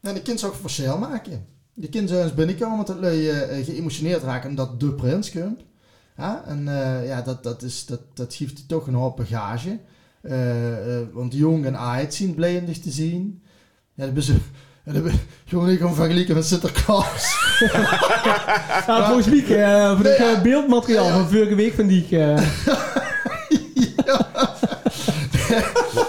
ja, de kind zou ik verschil maken. De kind zou eens binnenkomen dat lui eh, geëmotioneerd raken omdat de prins komt. Ja, en eh, ja, dat, dat, is, dat, dat geeft toch een hoop bagage. Eh, eh, want jong en oud zien blijvendig te zien. Ja, dat is ja, gewoon niet gewoon vergelijken met Sinterklaas. Ja, volgens mij, eh, voor het ja. eh, beeldmateriaal Ja. van vorige week van die... eh,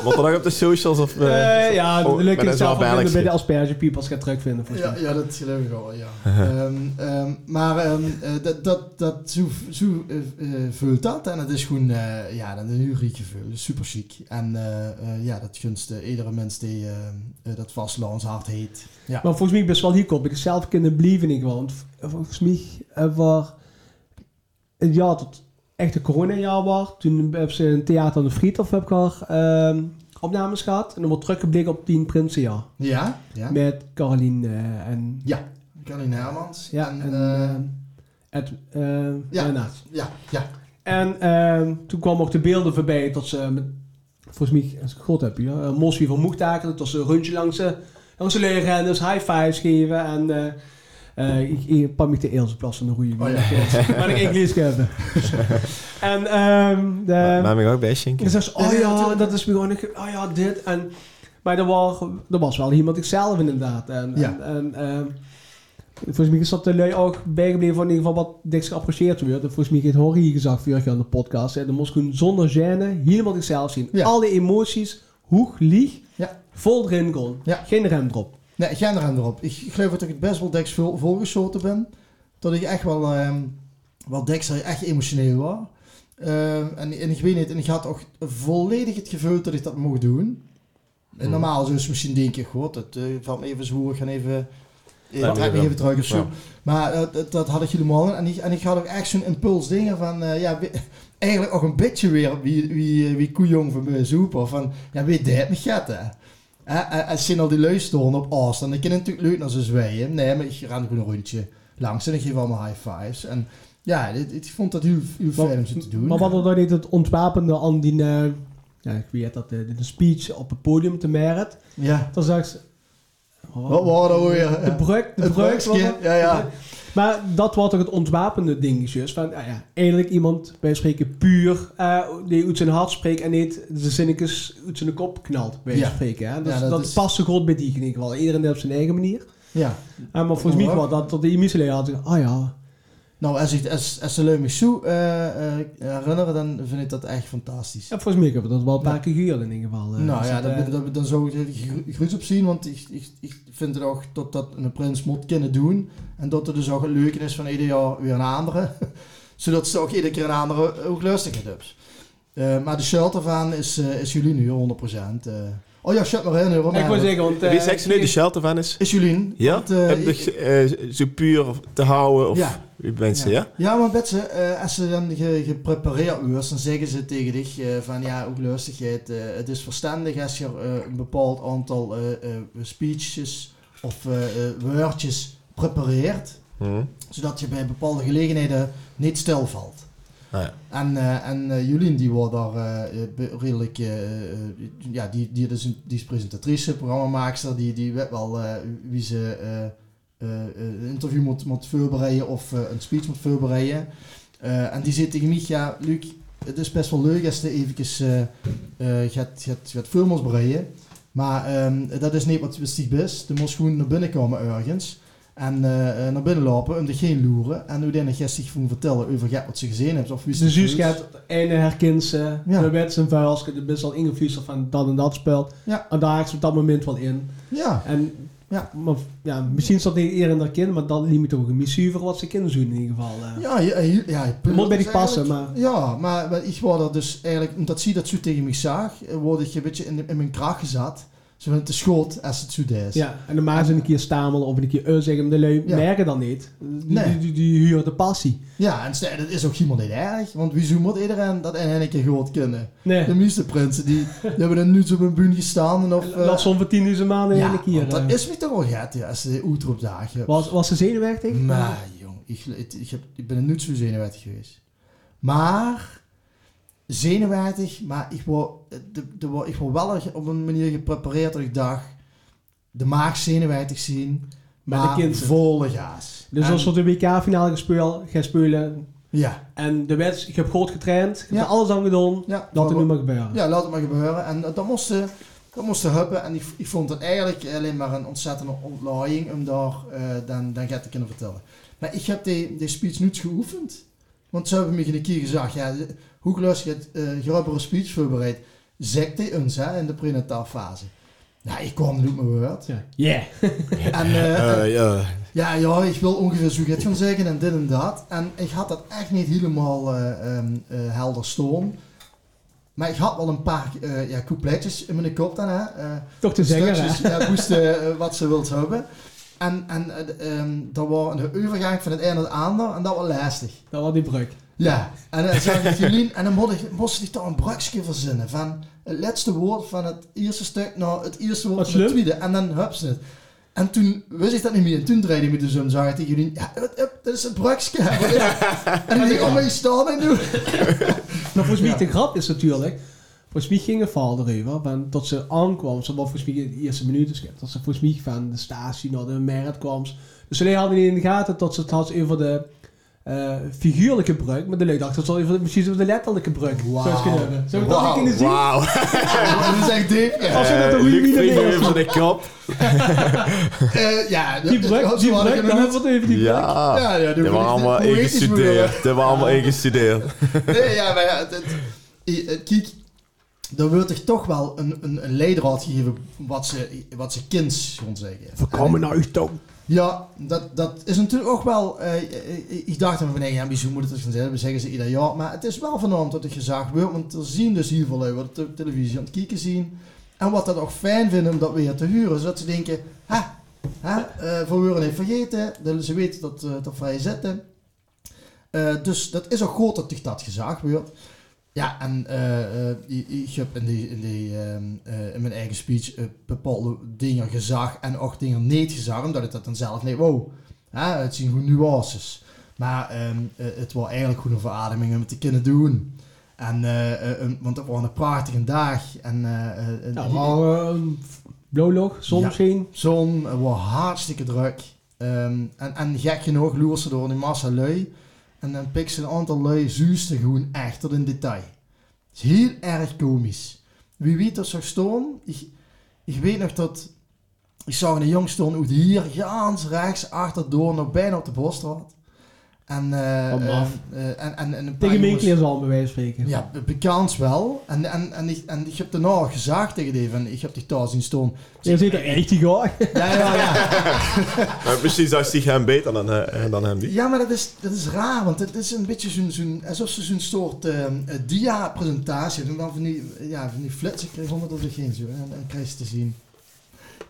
Wat er nog op de socials of... eh, eh, ja, oh, de leuke maar dat het zelf vinden bij de asperge peoples gaat terugvinden volgens Ja, mij. ja, dat geloof ik wel, ja. Ehm, ehm, maar ehm, eh, dat, dat, dat, zo, zo vult dat. En het is gewoon, eh, ja, dat is een gevoel. Super chic. En eh, eh, ja, dat gunst iedere mens die dat vastlands hart heet. Ja. Maar volgens mij best wel hier op. Ik zelf kunnen blijven ik wel. Want volgens mij eh, was het jaar dat echt een coronajaar was. Toen hebben ze een theater aan de Friedhof heb ik al ehm, opnames gehad. En dan wordt teruggeblikken op tien Prinsenjaar. Ja? Ja. Met Caroline eh, en... Ja. Caroline Hermans. Ja, En, en... eh, eh, Ed, ja. Ja, ja. En ehm, toen kwamen ook de beelden voorbij dat ze, met, volgens mij, als ik goed heb, ja, mosje van Moegtaken, dat ze een rondje langs de, langs de leerrenners, high fives geven en eh ik, ik pak me de Eelse plas van de goede Oh, ja. Maar ik Engels hebben. en ehm de, Maar mij ook bij Schinken. en ze zei, oh Ja, dat is gewoon, ik- oh ja, dit. En, maar er was, er was wel iemand ikzelf inderdaad. En, Ja. en, en ehm, volgens mij is dat de lui ook bijgebleven van in ieder geval wat dik geapprecieerd werd. En volgens mij heeft Horry gezegd vorig jaar aan de podcast. En dan moest gewoon zonder gêne helemaal zichzelf zien. Ja. Al die emoties, hoeg, lieg, Ja. vol erin kon. Ja. Geen rem erop. Nee, geen rem erop. Ik, ik geloof dat ik het best wel deks vol, volgeschoten ben. Dat ik echt wel, ehm wel deks echt emotioneel was. Ehm, en, en ik weet niet, en ik had ook volledig het gevoel dat ik dat mocht doen. En Hmm. normaal je misschien denken, god, het uh, valt me even zwoer, gaan even... Ja, Ik trek me ja. even terug of zo. Ja. Maar eh, dat, dat had ik helemaal. En ik, en ik had ook echt zo'n impuls dingen van, eh, ja, eigenlijk ook een beetje weer wie, wie, eh, wie koejong van Zoeper. Van, ja, weet niet getten? En als je al die luisteren op afstand, dan kan je natuurlijk leuk naar ze zwijgen. Nee, maar ik ren gewoon een rondje langs en ik geef allemaal high fives. En ja, dit, ik vond dat heel, heel fijn om ze te doen. Maar wat er dan niet het ontwapende aan die... eh, ja, ik weet dat, de, de speech op het podium te Merit. Ja, Dan zag ze... wat waren we weer? De brug, de brug. ja, ja. Maar dat was toch het ontwapende ding, dus van, ja, ja, eigenlijk iemand, wij spreken puur, eh, die uit zijn hart spreekt en niet de zinnetjes uit zijn kop knalt, bij Ja. spreken. Hè? Dus Ja, dat dat is- past zo goed bij die in ieder geval. Iedereen op zijn eigen manier. ja. Eh, maar volgens mij was dat, dat die Michele had ah ja, Nou, als, ik, als, als me zo eh, eh, herinneren, dan vind ik dat echt fantastisch. ja volgens mij hebben we dat wel een paar keer gehuurd in ieder geval. eh. nou ja, dat, dan zou ik er gruus op zien, want ik, ik, ik vind het ook dat dat een prins moet kunnen doen. En dat er dus ook een leuke is van ieder jaar weer een andere. Zodat ze ook iedere keer een andere ook lustig hebben. Maar de shirt ervan is, is jullie nu 100%. eh. Oh ja, shirt maar in, hoor. ik wil zeggen, want... Wie zegt ze nu de shelter van is? Is Julien. Ja? Want, eh, Heb ik- je eh, zo puur te houden? Of Ja. wie bent ze, ja? Ja, maar Betse, eh, als ze dan ge, geprepareerd wordt, dan zeggen ze tegen dich eh, van ja, ook lustigheid. eh, het is verstandig als je eh, een bepaald aantal eh, eh, speeches of eh, eh, woordjes prepareert, Hm. zodat je bij bepaalde gelegenheden niet stilvalt. Ja. En, eh en eh, Jolien, die wordt daar eh, redelijk, ja, die, die, is een- die is presentatrice, programmamaakster, die, die weet wel wie ze een interview moet, moet voorbereiden of een speech moet voorbereiden. En die zit tegen mij, ja, Luc, het is best wel leuk als je eh, gaat, gaat, gaat films bereiden. Maar ehm, dat is niet wat stief is. Je moet gewoon naar binnen komen ergens. En eh, eh, naar binnen lopen, om er geen loeren. En hoe dan gisteren gewoon vertellen over wat ze gezien hebben. Of wie ze de zus gevoeld. gaat einde herkent ze, Ja. de zijn vuil, de best al ingevloeid van dat en dat spel. Ja. En daar haakt ze op dat moment wel in. Ja, En Ja. maar, ja, misschien zat hij eerder kind, maar dan liet me toch een missie voor wat ze kinderen doen in ieder geval. eh. ja, ja, ja, moet bij die is passen, maar Ja, maar, maar ik word er dus eigenlijk, omdat zie dat zo tegen mij zag, word ik een beetje in, in mijn kracht gezet. Ze vinden het te schoot als het is. Ja, en dan maken ze een keer stamelen of een keer uh zeggen, de lui Ja. merken dan niet. Die, Nee. die, die, die huren de passie. Ja, en stel, dat is ook helemaal niet erg. Want wieso moet iedereen dat in een keer goed kunnen? De Nee, meeste prinsen, die, die hebben er nu zo op een bühne gestaan. En of, eh, dat soms voor 10.000 maanden in ja, een keer. dat eh. is me toch wel gaat, ja, als de oetroepdagen hebt. was, was ze zenuwachtig? Maar jong, ik, ik, ik, heb, ik ben er niet zo zenuwachtig geweest. Maar, zenuwachtig, maar ik word, de, de, ik word wel op een manier geprepareerd dat ik dacht, de maag zenuwachtig zien, Met de maar kinderen. volle gaas. Dus En- als we de WK-finale gaan spelen Ja, en de wedstrijd, ik heb goed getraind, ik heb Ja. er alles aan gedaan, ja. er maar- nu maar gebeuren. Ja, laat het maar gebeuren. En dat, dat moest, eh, dat moest huppen. En ik, ik vond het eigenlijk alleen maar een ontzettende ontlaaiing om daar eh, dan, dan gaat te kunnen vertellen. Maar ik heb die, die speech niet geoefend. Want ze hebben me een keer gezegd, ja, hoe gelust je het, uh, een speech voorbereid. Zeg die ons hè, in de prenatale fase. Nou, ik kwam niet mijn woord. Ja. Yeah. En eh, Eh, ja. ja, ja, ik wil ongeveer zo gaan zeggen en dit en dat. En ik had dat echt niet helemaal eh, ehm, eh, helder staan. Maar ik had wel een paar eh ja, coupletjes in mijn kop dan. Hè. eh, Toch te zeggen, hè? ja, moesten wat ze wilt hebben. En, en ehm, dat was een overgang van het een naar het ander en dat was lastig. Dat was die brug. Ja, en dan zag ik Jolien en dan moest ik, moest ik daar een brugje verzinnen van het laatste woord van het eerste stuk naar het eerste woord van het tweede. En dan hup ze het. En toen wist ik dat niet meer. En toen draaide ik me dus om, tegen Jolien, ja, dat is het is het? en ik denk, oh, maar je staat en nu. Maar volgens mij de grap is natuurlijk, volgens mij ging een val erover, van, tot ze aankwam, ze was volgens mij in de eerste minuten, dus dat ze volgens mij van de statie naar de markt kwam. Dus ze hadden niet in de gaten tot ze het had over de eh, figuurlijke brug, maar de leuk dacht dat de, misschien over de letterlijke brug Wauw. zou kunnen hebben. Zou ik dat niet kunnen zien? Wauw. dat is echt. Ja, Als ze dat een goede Luc video vliegt is. even zijn kop. Eh, ja Die dat- brug, zo die brug, dan hebben we het even die brug. Ja. Ja, ja, Dat waren allemaal ingestudeerd. Dat waren allemaal ingestudeerd. Nee, ja, maar ja, het, het, kijk, er wordt toch toch wel een, een, een leidraad gegeven wat ze, wat ze kind gaan zeggen. We komen naar u toe. Ja, dat, dat is natuurlijk ook wel... eh, eh, eh, ik dacht van, nee, ja, wieso moet het gaan zeggen? We zeggen ze ieder jaar. Maar het is wel vernoemd dat het gezag wordt. Want er zien dus heel veel wat de televisie aan het kijken zien. En wat dat ook fijn vinden om dat weer te huren. Zodat ze denken, ha, ha eh voor Huren heeft vergeten. Ze weten dat uh, dat vrij zitten. Eh, dus dat is ook goed dat dat gezag wordt. Ja, en eh, eh, ik, heb in, die, in, die, ehm, eh, in mijn eigen speech bepaalde dingen gezag en ook dingen niet gezag, omdat ik dat dan zelf niet wou. Hè, het zien gewoon nuances. Maar ehm, eh, het was eigenlijk gewoon een verademing om het te kunnen doen. En, want het was een prachtige dag. En, eh, een- Nou, zon Ja. misschien. Zon, het was hartstikke druk. En, en gek genoeg loer ze door die massa lui. En dan pik ze een aantal lui zuusten gewoon echt tot in detail. Het is heel erg komisch. Wie weet dat zag staan. Ik, ik weet nog dat... Ik zag een jong uit hier, gans rechts, achterdoor, nog bijna op de Bosstraat. En, eh, eh, eh, en, en, en een paar Tegen jongens- zal bij wijze van spreken. ja, be- bekend wel. En, en, en, ik, en ik heb daarna gezegd tegen die van, ik heb die thuis zien staan. Je ziet er echt die gaar. Ja, ja, ja. Maar Misschien zag hij hem beter dan, dan hem die. Ja, maar dat is, dat is raar, want het is een beetje zo'n, zo'n alsof ze zo'n soort dia-presentatie hebben. En dan van die, ja, van die flitsen kreeg honderd of geen zo. En, en krijg je te zien.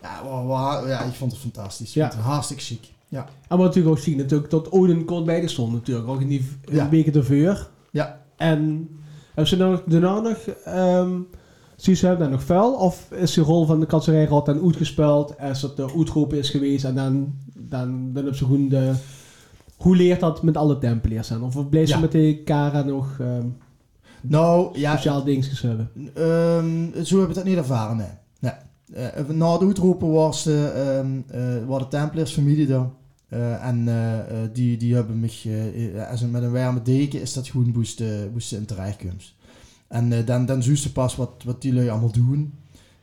Ja, wa- ja, ik vond het fantastisch. Ja. Ik vond het hartstikke chic. Ja. En wat natuurlijk ook zien, natuurlijk, dat Odin kort bij de stond natuurlijk. Ook in die Ja. weken ervoor. Ja. En hebben ze dan daarna nog, ehm zie ze dan nog vuil? Of is de rol van de kanserijraad dan uitgespeeld? Als het de uitroep is geweest en dan, dan, dan hebben ze gewoon de... Hoe leert dat met alle tempeliers dan? Of ze Ja. met de Kara nog ehm Nou, ja, sociaal dingetjes hebben? Ehm, zo heb ik dat niet ervaren, nee. nee. Eh, na het uitroepen was de, eh, was de familie daar. Eh, en eh, eh, die, die hebben mich, als een, met een warme deken is dat gewoon boest, eh, boest in terechtkomst. En dan, dan zie je pas wat, wat die lui allemaal doen.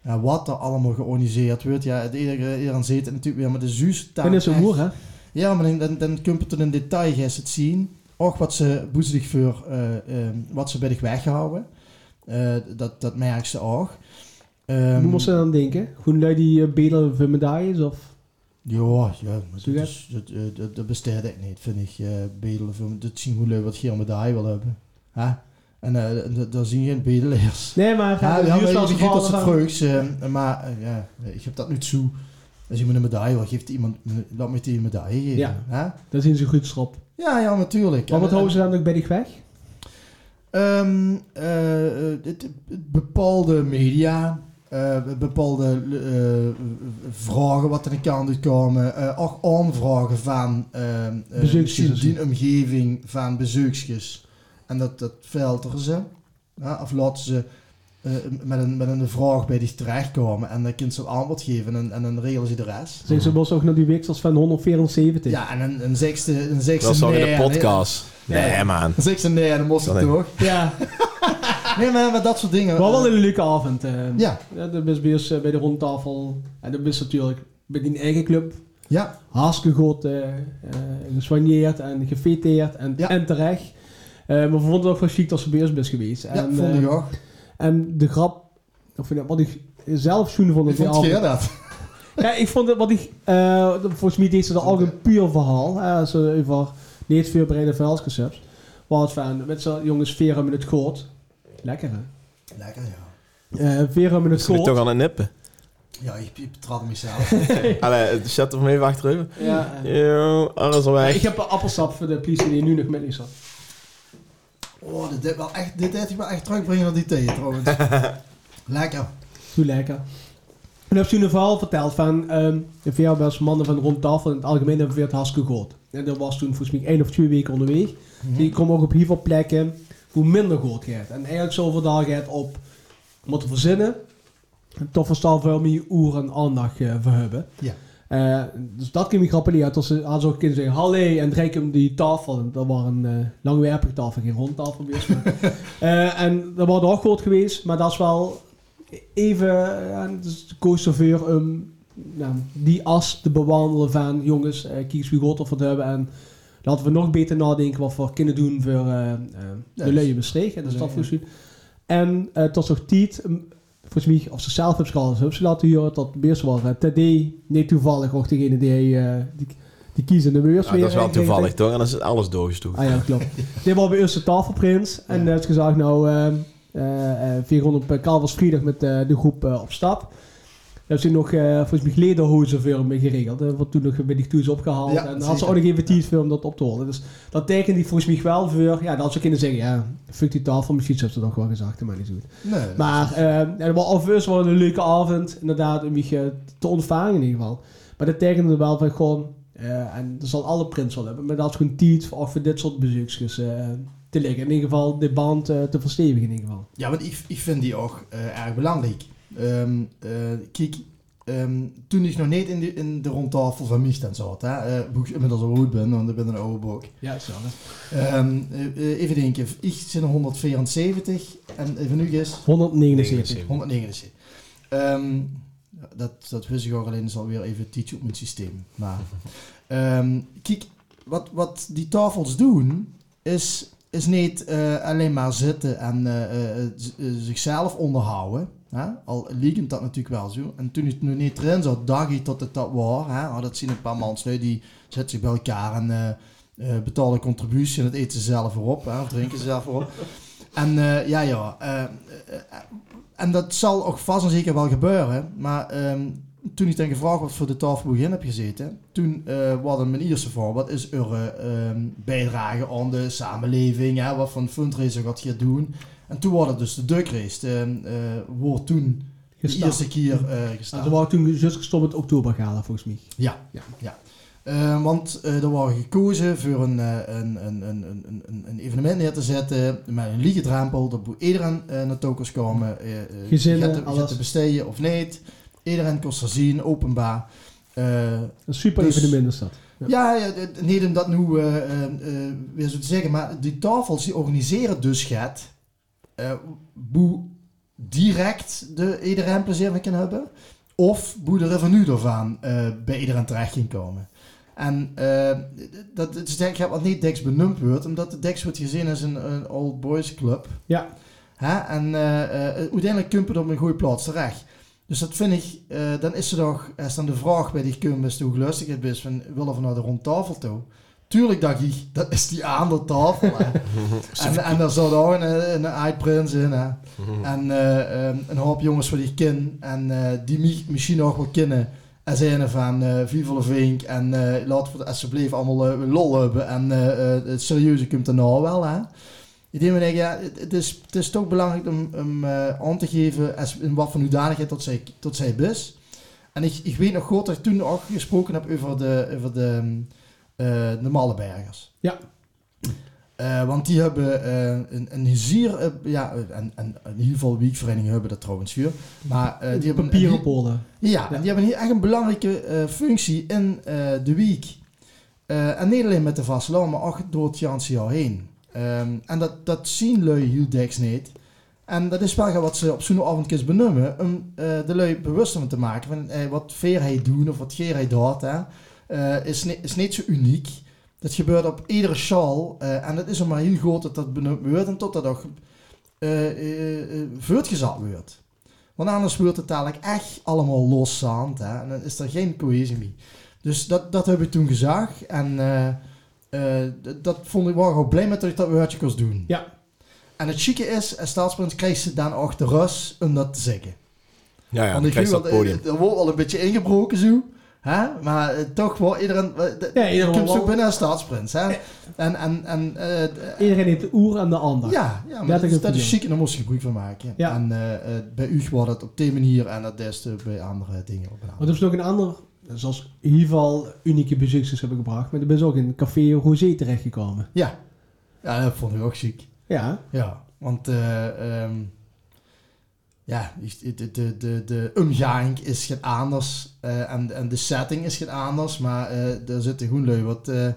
En wat er allemaal georganiseerd wordt. Ja, het iedereen, zit natuurlijk weer, maar de zuus Dan is echt- moer, hè? ja, maar dan, dan, dan kun je het in detail gaan het zien. Ook wat ze boezelig voor, eh, ehm, wat ze bij zich weghouden. Dat, dat merk ze ook. Ehm, Hoe moest ze dan denken? Gewoon lui die uh, bedelen voor medailles? Of? Ja, ja maar dat, is, dat, eh, dat, dat bestaat ik niet, vind ik. eh bedelen voor, dat zien hoe leuk wat geen medaille wil hebben. Hè? En d- daar zien geen bedelaars. Nee, maar... Ja, ja maar je dat ze van- vreugds. eh, maar ja, ik heb dat niet zo. Als je me een medaille wil, geeft iemand, laat me die een medaille geven. Ja. Hè? Daar zien ze goed op. ja, ja, natuurlijk. Maar wat En- houden ze dan ook bij die weg? Ehm, eh, eh, het- bepaalde media, bepaalde vragen wat er aan kant komen, eh ook aanvragen van zo. die omgeving van bezoekjes. En dat, dat filteren ze. Ja, of laten ze eh, met, een, met een vraag bij die terechtkomen en dan kunnen ze een antwoord geven en, en dan regelen ze de rest. Zijn ze bos ook nog die wissels van 174? Ja, en een, een zekste, een zekste Dat is al in nee, de podcast. nee. Nee, man. Een zekste nee, dan moest Dat toch? Ja, Nee, maar, maar dat soort dingen. maar wel eh, een leuke avond. eh. Ja, dat is bij, ons, eh, bij de rondtafel. En dat is natuurlijk bij die eigen club ja, hartstikke goed eh, gesoigneerd en gefeteerd en, Ja. en terecht. Maar we vonden het ook wel chic dat ze bij is geweest. ja en, vond ook. En de grap, of wat ik zelf zoen vond Ik vond avond. Geer dat. Ja, ik vond het wat ik, eh, volgens mij deed ze er ook een puur verhaal. als ze over niet veel breide vuilsconcepts. Wat van, met zo'n jongens, Vera met het goot. Lekker hè? Lekker, ja. Eh Vera met het me toch aan het nippen. Ja, ik, ik betrad mezelf. Allee, zet hem even achterover. Ja, eh. Yo, alles al Ja, weg. ik heb een appelsap voor de politie die nu nog met is zat. Oh, dit, dit, wel echt, dit heeft wel echt terugbrengen naar die thee trouwens. Lekker. Zo lekker. En heb ze een verhaal verteld van um, de VHBS mannen van rond tafel in het algemeen hebben we het hartstikke goed. En dat was toen volgens mij één of twee weken onderweg. Die komen ook op heel veel plekken hoe minder goed gaat. En eigenlijk zoveel daar gaat op moeten verzinnen. En toch verstaan veel meer oer en aandacht eh, voor hebben. Ja. Eh, dus dat kan ik grappig leren. Als ze aan zo'n kind zeggen, halle, en drink hem die tafel. En dat was een eh, langwerpige tafel, geen rondtafel geweest. maar- Eh, en dat was ook goed geweest, maar dat is wel even, ja, dus de co-chauffeur om nou, die as te bewandelen van jongens, kies wie goed of wat hebben en laten we nog beter nadenken wat we kunnen doen voor eh, eh, de dus- luie bestreek en de de stad. En eh tot nog tijd, volgens mij, of ze zelf hebben gehaald, hebben ze laten horen dat best was. Uh, TD, niet toevallig ook degene die, eh, die, die kiezen de beurs Ja, weer. dat is wel eh, toevallig toch? En dan is alles doorgestoken. Ah ja, klopt. Dit was bij ons de tafelprins. En Ja. heb gezegd, nou, eh eh eh, 400 op Kalversvrijdag met eh, de groep eh, op stap. Dan hebben ze nog, eh volgens mij, lederhozen voor hem geregeld. Dat wordt toen nog bij die toes opgehaald. Ja, en dan had ze ook nog even voor om dat op te houden. Dus dat tekent die volgens mij wel voor... Ja, dat had ze kunnen zeggen, ja, fuck die tafel. Misschien hebben ze dat nog wel gezegd, maar niet zo goed. Nee, Maar eh dat was alvast wel een leuke avond, inderdaad, om je eh, te ontvangen in ieder geval. Maar dat tekende wel van gewoon, eh, en dat zal alle prins wel hebben, maar dat is gewoon tijd voor, voor dit soort bezoekjes eh, te liggen. In ieder geval de band eh, te verstevigen in ieder geval. Ja, want ik, ik vind die ook eh, erg belangrijk. Ehm, eh, kijk, ehm, toen ik nog niet in de, in de rondtafel van Miestan zat, hè, eh, hoe ik inmiddels al oud ben, want ik ben een oude boek. Ja, zo. Ehm, eh, eh, even denken, ik zit in 174 en even nu is 179. 179. Ehm, ja, dat, dat wist ik ook alleen, is alweer even teach op mijn systeem. Maar, ehm, kijk, wat, wat die tafels doen, is, is niet eh, alleen maar zitten en eh, eh, eh, zichzelf onderhouden. Hè? Al liegend dat natuurlijk wel zo. En toen ik nu niet erin zat, dacht ik dat het dat was. Hè? Dat zien een paar mensen nu, die zetten zich bij elkaar en eh, eh, betalen contributie en het eten ze zelf erop, hè? of drinken ze zelf erop. En eh, ja, ja. en dat zal ook vast en zeker wel gebeuren. Maar ehm, toen ik dan gevraagd werd voor de tafel begin heb gezeten, toen eh was mijn eerste vraag, wat is uw ehm, bijdrage aan de samenleving? Hè? Wat voor een fundraiser gaat je doen? En toen was het dus de duckrace. De, eh, wordt toen de Gestart. eerste keer eh Nou, gestart. waren toen juist gestopt met oktobergala volgens mij. Ja, Ja. ja. Eh, want eh, er waren gekozen voor een, eh, een, een, een, een, een, een evenement neer te zetten met een liegedrempel. Dat moet iedereen eh, naar komen. eh, eh, Gezinnen, gaat te- alles. te besteden of niet. Iedereen kon er zien, openbaar. Eh, Een super Dus- evenement is dat. Ja. ja, niet om dat nu eh, eh, eh, weer zo te zeggen, maar die tafels die organiseren dus gaat eh hoe direct de iedereen plezier van kan hebben, of hoe de revenue ervan eh, bij iedereen terecht kan komen. En eh, dat is denk ik wat niet Dex benoemd wordt, omdat de Dex wordt gezien als een, een old boys club. Ja. Hè? En eh, eh, uiteindelijk komt het op een goede plaats terecht. Dus dat vind ik, dan is er toch, als dan de vraag bij die kumpers toe geluisterd is, van willen we naar de rondtafel toe? Tuurlijk dacht ik, dat is die aan de tafel. En, en daar zat ook een, een in. Hè. En eh, ehm, een hoop jongens wat ik ken en eh, die mi- misschien nog wel kennen. En zeiden van eh Viva la Vink en eh laten we alsjeblieft allemaal lol hebben. En het serieuze komt er nou wel. Hè. Ik denk, me ja, het, is, het is toch belangrijk om, om aan te geven als, in wat voor hoedanigheid tot zij, tot zij is. En ik, ik weet nog goed dat ik toen ook gesproken heb over de, over de, eh de Mallebergers. Ja. Eh, want die hebben eh, een, een zier, eh, ja, en, en in ieder geval wiekverenigingen hebben dat trouwens weer. Maar eh, die hebben een- Papieren polen. ja, Ja. en die hebben hier echt een belangrijke eh, functie in eh, de week. Eh, en niet alleen met de vasteland, maar ook door het ganse jaar heen. Ehm, en dat, dat zien lui heel deks niet. En dat is wel wat ze op zo'n avondjes benoemen, om eh, de lui bewust van te maken van eh, wat veerheid doen of wat geerheid doet, hè, eh, is, niet, is niet zo uniek. Dat gebeurt op iedere sjaal eh, en het is er maar heel goed dat dat benoemd wordt en tot dat ook eh, voortgezet wordt. Want anders wordt het dadelijk echt allemaal loszaand. Hè? En dan is er geen cohesie meer. Dus dat, dat heb ik toen gezegd. En eh, eh, dat vond ik wel gewoon blij met dat ik dat woordje kon doen. Ja. En het chique is, als staatsprins krijgt ze dan ook de rust om dat te zeggen. Ja, ja, Want dan ik krijg je weet dat podium. er wordt wel een beetje ingebroken zo. Hè? Maar eh, toch wel iedereen... eh, Ja, iedereen komt zo binnen als staatsprins. Hè? En, en, en, eh, Iedereen heeft de oer en de ander. ja, ja maar Dat is dat is chic en daar moest je gebruik van maken. Ja. En bij u wordt het op die manier en dat is eh, bij andere dingen op een Maar andere. er is nog een ander, zoals in ieder geval unieke bezoekers hebben gebracht. Maar er is ook in Café Rosé terechtgekomen. Ja. ja, dat vond ik ook chic. Ja, Ja, want eh, ehm, ja, de, de, de, de, omgang is geen anders eh, en, en de setting is geen anders, maar eh er zitten gewoon lui wat eh,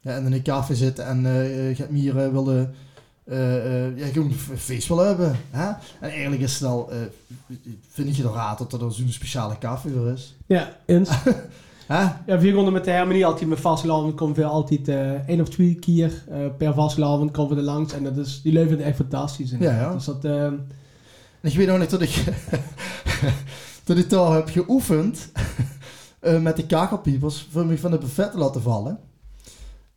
ja, in een café zitten en eh gaat meer eh, willen ja, gewoon een feest willen hebben. Hè? En eigenlijk is het al, vind ik je er raad dat er zo'n speciale café voor is. ja eens. Hè? Ja, we konden met de harmonie altijd met vastelavond komen we altijd één of twee keer per vastelavond komen we er langs. En dat is, die leuven echt fantastisch. Ja, ja. Dus dat, En ik weet nog niet dat ik, dat ik daar heb geoefend eh, met de kakelpiepers voor me van het buffet te laten vallen.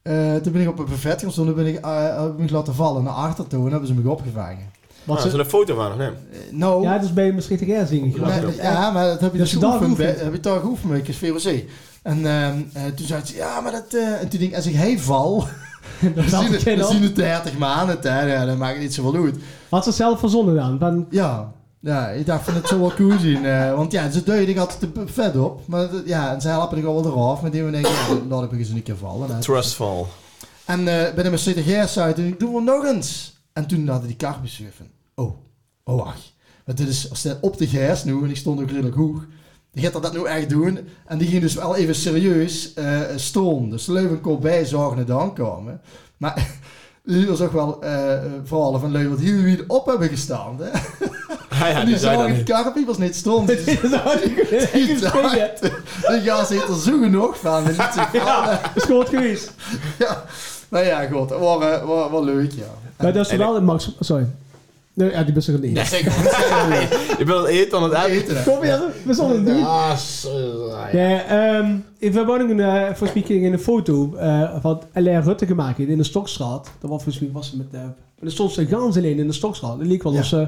Eh, toen ben ik op het buffet toen ben ik, eh, heb ik me laten vallen naar achter toe en hebben ze me opgevangen. wat Ah, ze, is er een foto van, of nee? Nou, ja, dat is bij Maastricht Gerzing. maar- ja, maar dat heb je Dat dus je geoefend, bij, geoefend. heb ik daar geoefend met VOC. En ehm, eh, toen zei ze, ja, maar dat... eh, en toen denk ik, als ik hij val, dat dan zien het- zien het 30 maanden, hè, ja, dan maakt het niet zoveel uit. Had ze zelf verzonnen dan? Van, Ja, ja, ik dacht van het zou wel cool zien. eh, want ja, ze duiden altijd de vet op. Maar dat- ja, en ze helpen ik al wel eraf. Maar die we denken, ja, laat ik eens een keer vallen. hè. Trustful. En uh, ben ik met CTGS uit en ik doe wel nog eens. En toen hadden die kar van, oh, oh wacht. Want dit is, als dit op de GS nu, en ik stond ook redelijk hoog. Die gaat dat nu echt doen. En die ging dus wel even serieus eh stoom. Dus Leuven kon bij zorgen het aankomen. Maar er was ook wel eh verhalen van Leuven wat hier weer op hebben gestaan. Hè? Ah, ja, en die die dat zagen die niet. karrepiepers niet stond. Die Ik dacht, de gas heeft er zo genoeg van. En liet zich vallen. is goed geweest. Ja. Nou ja, goed. Het was, eh, was, was leuk, ja. Maar dat is En- wel max... Sorry. Nee, ja, die er niet. Ja, zeker. Je wilt eten, dan het eten. Eten. Kom weer, we zullen het doen. Ja. Ja, ehm we hebben ook een, eh, kreeg ik een foto eh, van L.R. Rutte gemaakt in de Stokstraat. Dat was volgens mij was ze met, eh er stond ze gans alleen in de Stokstraat. Het leek wel Ja. of ze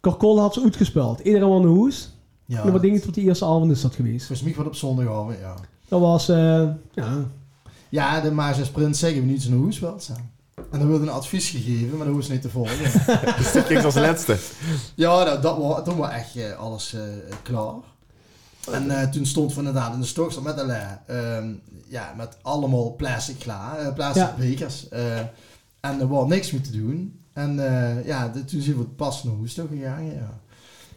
Karkol had ze uitgespeeld. Iedereen in de hoes. Ja. En wat denk je tot de eerste avond is dat geweest? Volgens mij wat op zondagavond, ja. Dat was, eh, ja, Ja, de Maasjes Prins zeggen we niet zo'n hoes wel staan. En dan werd een advies gegeven, maar dat hoes niet te volgen. Dus dat ging als laatste. ja, dat, dat was, toen was echt eh, alles eh, klaar. En eh, toen stond we inderdaad in de stokstad met een ehm ja, met allemaal plastic klaar, plastic Ja. bekers. eh, en er was niks meer te doen. En eh, ja, de- toen zijn we pas naar toe gegaan, ja.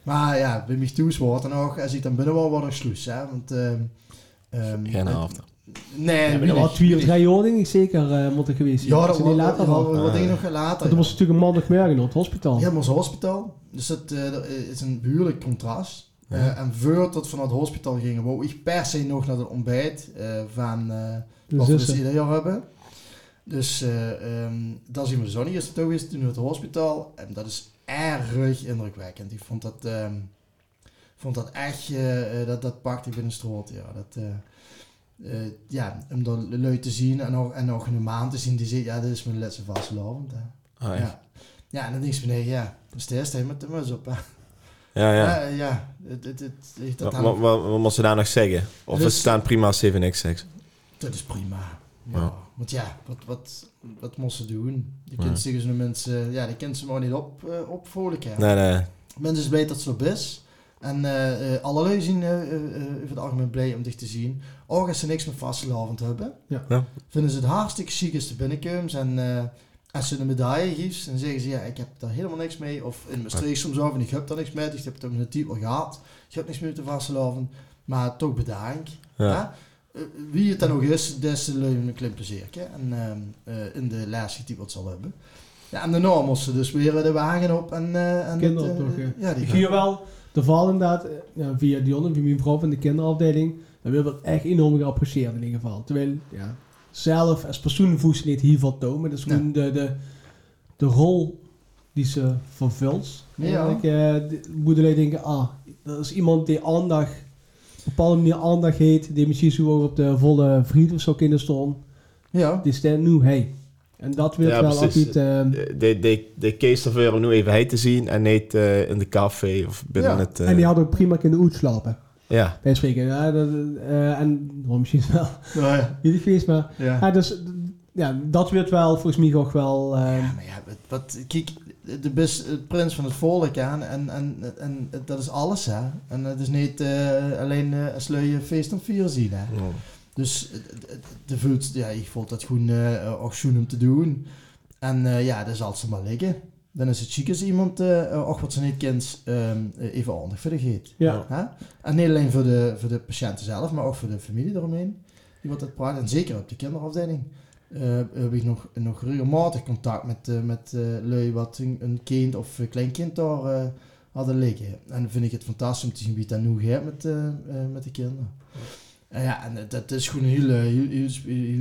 Maar ja, bij mij toes wordt dan nog, als ik dan binnen was, was er sluis, hè. Want, ehm, ehm, Geen het- helft. Nee, ja, maar dat was niet. denk ik zeker eh moeten geweest zijn. Ja, dat Als ze was niet later. Wat, Ah. denk je nog later? Dat was natuurlijk een maandagmorgen op het hospitaal. Ja, maar ons hospitaal. Dus het eh, dat is een behoorlijk contrast. Ja. Eh, en voordat we van het hospitaal gingen, wou ik per se nog naar het ontbijt eh, van eh wat we dus ieder jaar hebben. Dus eh ehm dat zien we de zonnig is het geweest toen we het hospitaal. En dat is erg indrukwekkend. Ik vond dat, ehm, vond dat echt, eh, eh, dat, dat pakte ik binnen stroot. Ja, dat, eh, eh, ja, om dan lui te zien en nog, en nog een maand te zien die zegt, ja, dit is mijn laatste vastelavond. hè. Ah, ja. Ja. en dan denk je van, nee, ja, dat is eerste met de mus op. hè. Ja, ja. Ja, ja, het, het, het, het- dat, Wat, wat, wat, wat moet ze daar nog zeggen? Of Dus- is het staan prima als 7x6? dat is prima. Ja. Ja. Want ja, wat, wat, wat moest ze doen? Je Ja. kunt tegen zo'n mensen, ja, die kent ze maar niet op, eh opvrolijken. Nee, nee. Mensen weten dat ze op is. En eh eh allerlei zien eh, eh, eh, over het algemeen blij om dich te zien. Ook als ze niks met vastelavond hebben, Ja. Ja. vinden ze het hartstikke chic als ze binnenkomt. En eh, als ze een medaille geeft, dan zeggen ze ja, ik heb daar helemaal niks mee. Of in Maastricht soms over, en ik heb daar niks mee. Ik heb het op mijn type al gehad. Ik heb niks meer met de vastelavond. Maar toch bedankt. Ja. Ja. Eh, wie het dan ook is, des te leuk een klein plezier. En ehm, eh, in de laatste die wat zal hebben. Ja, en daarna moest ze dus weer de wagen op en... eh en Kinderen eh, toch, ja, die Ik hier wel de val inderdaad, via Dionne, via mijn vrouw van de kinderafdeling, dan wil dat echt enorm geapprecieerd in ieder geval. Terwijl, ja, zelf als persoon voelt ze niet veel toon, maar dat is Ja. gewoon de, de, de rol die ze vervult. Ja. Eigenlijk, eh, denken, ah, dat is iemand die aandacht, op een bepaalde manier aandacht heeft, die misschien zo ook op de volle vriend of zo kunnen staan. Ja, Die staat nu, hey. En dat wil Ja, wel precies. altijd... eh, De, de, de case ervoor om nu even hij te zien en niet eh, in de café of binnen Ja. het... eh, en die hadden ook prima kunnen uitslapen. Ja, Bij spreken. Ja, dat, eh, en oh, misschien wel ja, ja. niet geweest, maar ja. ja, dus, ja, dat wordt wel volgens mij ook wel. eh, Ja, maar ja, wat, wat, kijk, de het prins van het volk aan en, en, en dat is alles, hè. En het is niet eh, alleen eh als lui je feest om vier zien, hè. Dus de voelt, ja, ik vond dat gewoon eh ook schoon om te doen. En eh, ja, dat zal ze maar liggen. Dan is het chic als iemand, eh eh, ook wat ze niet kent, ehm, eh, even aandacht voor de geet. ja. En niet alleen voor de, voor de patiënten zelf, maar ook voor de familie eromheen. Die wat dat praat. En zeker op de kinderafdeling. eh, heb ik nog, nog regelmatig contact met, eh, met eh lui wat een, een kind of een kleinkind daar eh, hadden liggen. En dan vind ik het fantastisch om te zien wie het dan nu gaat met, eh, eh, met de kinderen. En ja, en dat- is gewoon heel, heel, heel,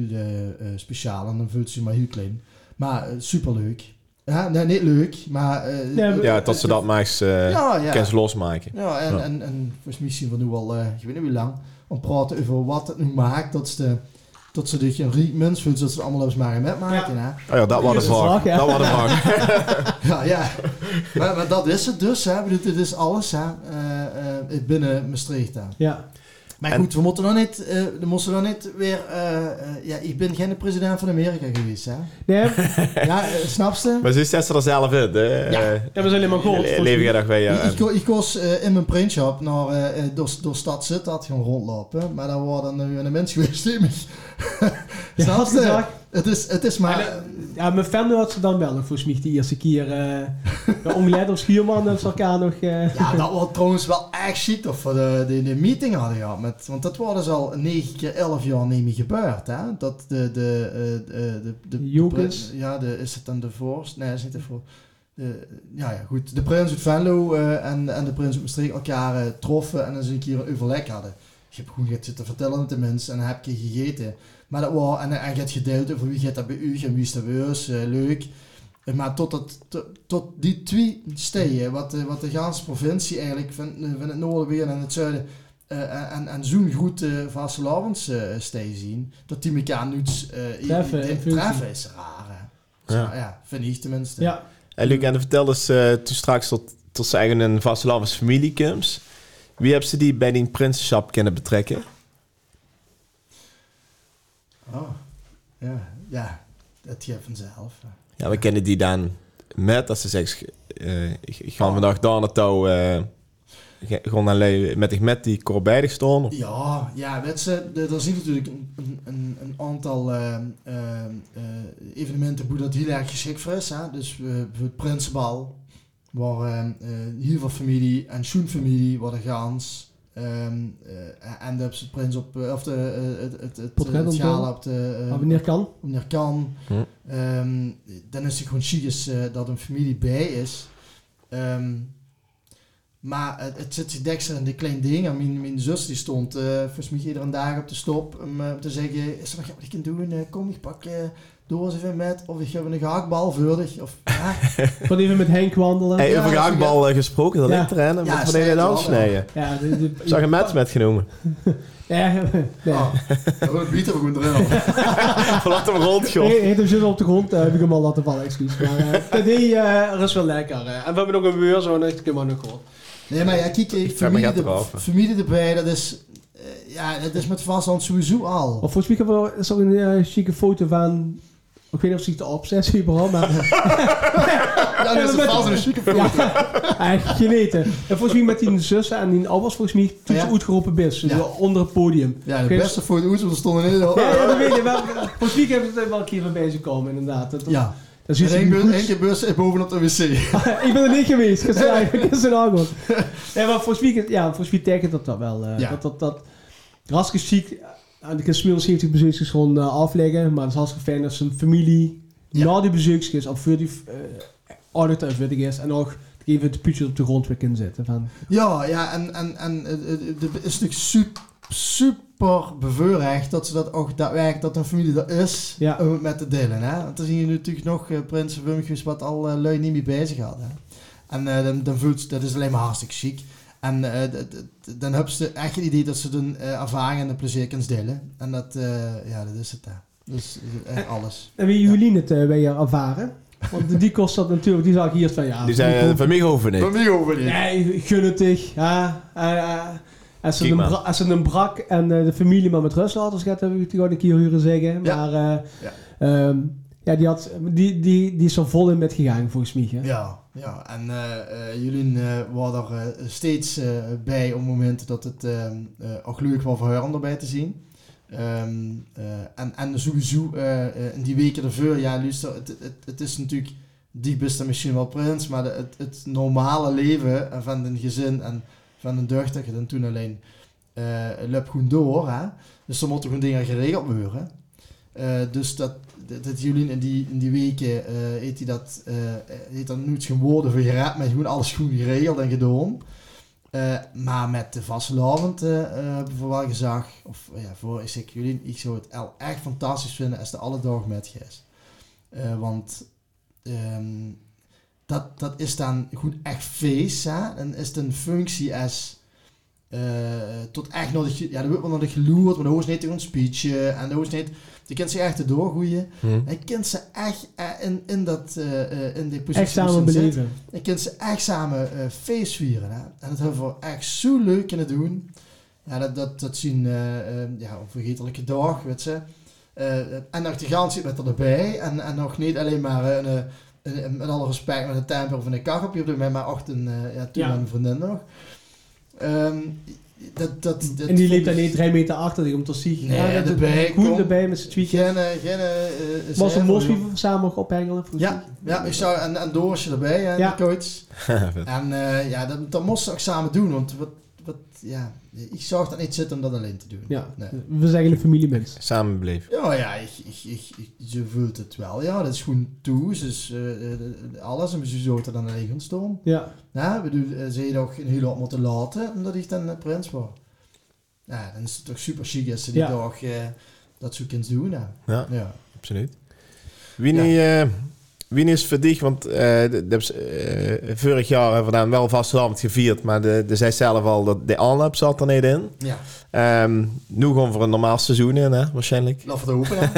heel speciaal. En dan voelt ze maar heel klein. Maar superleuk. Ja, nee, niet leuk, maar... eh, Ja, maar- ja tot ze dat maar eens eh Ja, ja. kunnen ze losmaken. Ja, en, Ja. en, en volgens mij zien we nu al, eh, ik weet niet hoe lang, om praten over wat het nu maakt dat ze, dat ze zich een riek mens voelt, dat ze het allemaal eens maar met maken. Hè? Oh ja, dat was de Dat is vraag. vraag, ja. Dat was de vraag. Ja, ja. maar, maar dat is het dus, hè. Dit is alles, hè. eh, eh, binnen Maastricht, hè. ja. Maar En- goed, we moeten nog niet, eh we moeten nog niet weer, eh, eh, ja, ik ben geen president van Amerika geweest, hè. Nee, Ja, snap je? Maar ze zet ze er zelf in. hè. Ja. Was alleen maar goed. Leven je dag. Ja. Ik, ik, ik koos eh, in mijn printshop naar, door, door stad zit dat gaan rondlopen. Maar daar waren dan nu een mens geweest die Ja, gezegd. Het is, het is maar... Maar, ja, mijn fan had ze dan wel nog volgens mij die eerste keer. eh de omgelet of schuurman hebben ze elkaar nog. eh, Ja, dat was trouwens wel echt shit of we de, de, de meeting hadden gehad. Met, want dat was dus al 9 keer 11 jaar niet meer gebeurd. Hè? Dat de... de, eh, de, de, de, Jokers? ja, de, is het dan de vorst? Nee, is niet de vorst. De, ja, ja, goed. De prins uit Venlo eh, en, en de prins uit Maastricht elkaar eh, troffen en eens een keer een overleg hadden. Je hebt gewoon gaat zitten vertellen met de mensen en dan heb je gegeten. Maar dat was, en, en je hebt gedeeld over wie gaat dat bij u en wie is dat bij ons, eh, leuk. Eh, Maar tot, het, tot, tot die twee steden, wat, de- wat de ganse provincie eigenlijk van, eh, van het noorden weer en het zuiden, eh, en, en zo'n goed uh, vastelavonds uh, steden zien, dat die elkaar nu uh, Treffen, in treffen is raar. Hè? Ja. Ja. ja, vind ik tenminste. ja. En Luc, en vertel eens eh, toen straks tot, tot ze eigen een vastelavonds familie komt. Wie hebben ze die bij die prinsenschap kunnen betrekken? Oh, ja, ja, dat gaat vanzelf. hè. Ja, we kennen die dan met, als ze zegt, eh, ik, ga vandaag daar naartoe, ge- gewoon alleen met, met die staan. Of- Ja, ja, je, er zijn natuurlijk een, een, een, aantal eh, evenementen hoe dat heel erg geschikt voor is. Hè? Dus voor het Prinsenbal, waar heel veel familie en Schoen familie worden gaans. Ehm, eh, en de het prins op, eh, of de, eh, het, het, het, het op schaal de- op de, eh, Maar wanneer kan? wanneer kan. Hm. Ehm, dan is het gewoon chic dat een familie bij is. Ehm, maar het, het zit zich deksel in de kleine dingen. Mijn, mijn zus die stond eh volgens mij iedere dag op de stop om te zeggen, is er nog wat ik kan doen? Kom, ik pak eh, Doe eens even met, of ik heb een gehaktbal voordig. Of, ja, Van even met Henk wandelen. Hey, Ja, over gehaktbal eh, gesproken, dat Ja. ligt erin. Ja, Wat snijden ben je wel, snijden? Ja, de, de, Zag een mens metgenomen. Ja, nee. oh, dan bieten we gewoon erin. Laat hem rondgooien. Hij heeft hem zitten op de grond, uh, heb ik hem al laten vallen, excuus. Maar uh, die uh, is wel lekker. Uh. En we hebben nog een muur, zo, ik heb hem nog gewoon. Nee, maar ja, kijk, eh, Ik familie, gaat de, familie erbij, dat is, eh, ja, dat is met vastland sowieso al. Of volgens mij hebben we een uh, chique foto van... Ik weet niet of ze het opzet, überhaupt, maar... ja, dat is een chique foto. ja, eigenlijk geneten. En volgens mij met die zussen en die ouders volgens mij toen ze uitgeroepen best. Ja. Onder het podium. Ja, de beste foto ooit, want er stonden in. Ja, ja, dat weet je wel. Volgens mij hebben ze er wel een keer van bezig komen, inderdaad. Dat, Ja. dat is En één, iets één keer bus en bovenop de wc. ik ben er niet geweest. Een aangon. Ja, maar volgens mij, ja, volgens mij tekent dat dat wel. eh, Ja. Dat, dat, dat, hartstikke chic. En de gemiddelde 70 bezoekers gewoon eh, afleggen. Maar het is hartstikke fijn dat zijn familie Ja. na die bezoekers of voor die uh, ouder thuiswittig is. En ook even de puutjes op de grond weer kunnen zetten. Van, Ja, ja, en, en, en eh, eh, het is natuurlijk super, super bevoorrecht dat ze dat ook daadwerkelijk, dat een familie er is, Ja. om het met te delen. Hè? Want dan zie je natuurlijk nog uh, Prins wat al uh, lui niet mee bezig hadden. En uh, dan, dan voelt dat is alleen maar hartstikke chic. En uh, d- dan hebben ze echt het idee dat ze hun uh, ervaring en de plezier kunnen delen. En dat, uh, ja, dat is het. Hè. Dus echt alles. en wie jullie het uh, weer ervaren? Want die kost dat natuurlijk, die zag ik hier van ja. Die zijn van mij hoeven niet. Van mij over niet. Nee, gunnetig. Ja, uh, als ze, een als ze een brak en uh, de familie maar met rust laten, gaat heb ik het gewoon een keer horen zeggen. Ja. Maar uh, Ja. ja. ja, die, had, die, die, die is er vol in met gegaan volgens mij. Hè? Ja, ja. en uh, uh, jullie uh, waren er steeds bij op momenten dat het ook leuk was voor haar om erbij te zien. Uh, en, en sowieso in die weken ervoor, ja, luister, het, het, het is natuurlijk die beste misschien wel prins, maar het, het normale leven van een gezin en van een dochter dan toen alleen uh, gewoon door. Hè? Dus er moeten gewoon dingen geregeld worden. Dus dat, dat, jullie in die, in die weken uh, heeft hij dat, uh, heeft dat nooit geen woorden voor geraakt, maar gewoon alles goed geregeld en gedaan. Uh, maar met de vastelavond hebben we wel gezegd, of ja, voor ik jullie, ik zou het echt fantastisch vinden als de alle dag met. Uh, want um, dat, dat is dan goed echt feest, hè? en is het een functie als uh, tot echt de, ja, dan wordt wel de geloerd, maar dan hoort niet een speech en dan hoort niet, je kent ze echt te doorgroeien. Hm. Je kent ze echt uh, in, in, dat, uh, in die positie. Echt samen beleven. Je kent ze echt samen uh, feest vieren. Hè? En dat hebben we echt zo leuk kunnen doen. Ja, dat, dat, dat zien ja, onvergetelijke dag, weet je. en nog de gans zit met erbij. En, en nog niet alleen maar een, een, met alle respect met een temper of een kachelpje op de moment, maar ook een, ja, toen Ja. mijn vriendin nog. Um, dat, dat, dat en die liep ik- niet drie meter achter die om te zien. Nee, ja, dat erbij, Koen erbij met zijn tweetje. Geen, eh, geen, uh, Was een mos wie we samen nog ophengelen. Ja, ja, ik zou, en, en Dorisje erbij, en Ja. de coach. En uh, ja, dat, dat moesten we ook samen doen, want wat, wat, ja, ik zag dat niet zitten om dat alleen te doen. Ja, Nee. we zijn eigenlijk familiemens. Samen bleef. Ja, ja, ik, ik, ik, ik, je voelt het wel. Ja, dat is gewoon toe. Dus uh, alles en we zouden dan staan. Ja, Ja, we doen, uh, ze heeft ook een hele hoop moeten laten, omdat ik dan prins was. Ja, dan is het toch super chic als ze die Ja. dag uh, dat zo kunt doen. Ja. Ja, ja. absoluut. Wie, ja. Wie is voor dich, want uh, de, de, uh, vorig jaar hebben we dan wel vastelavond gevierd, maar de, de zei zelf al dat de aanloop zat er niet in. Ja. Um, nu gewoon voor een normaal seizoen in, hè, waarschijnlijk. Laat het open, hè.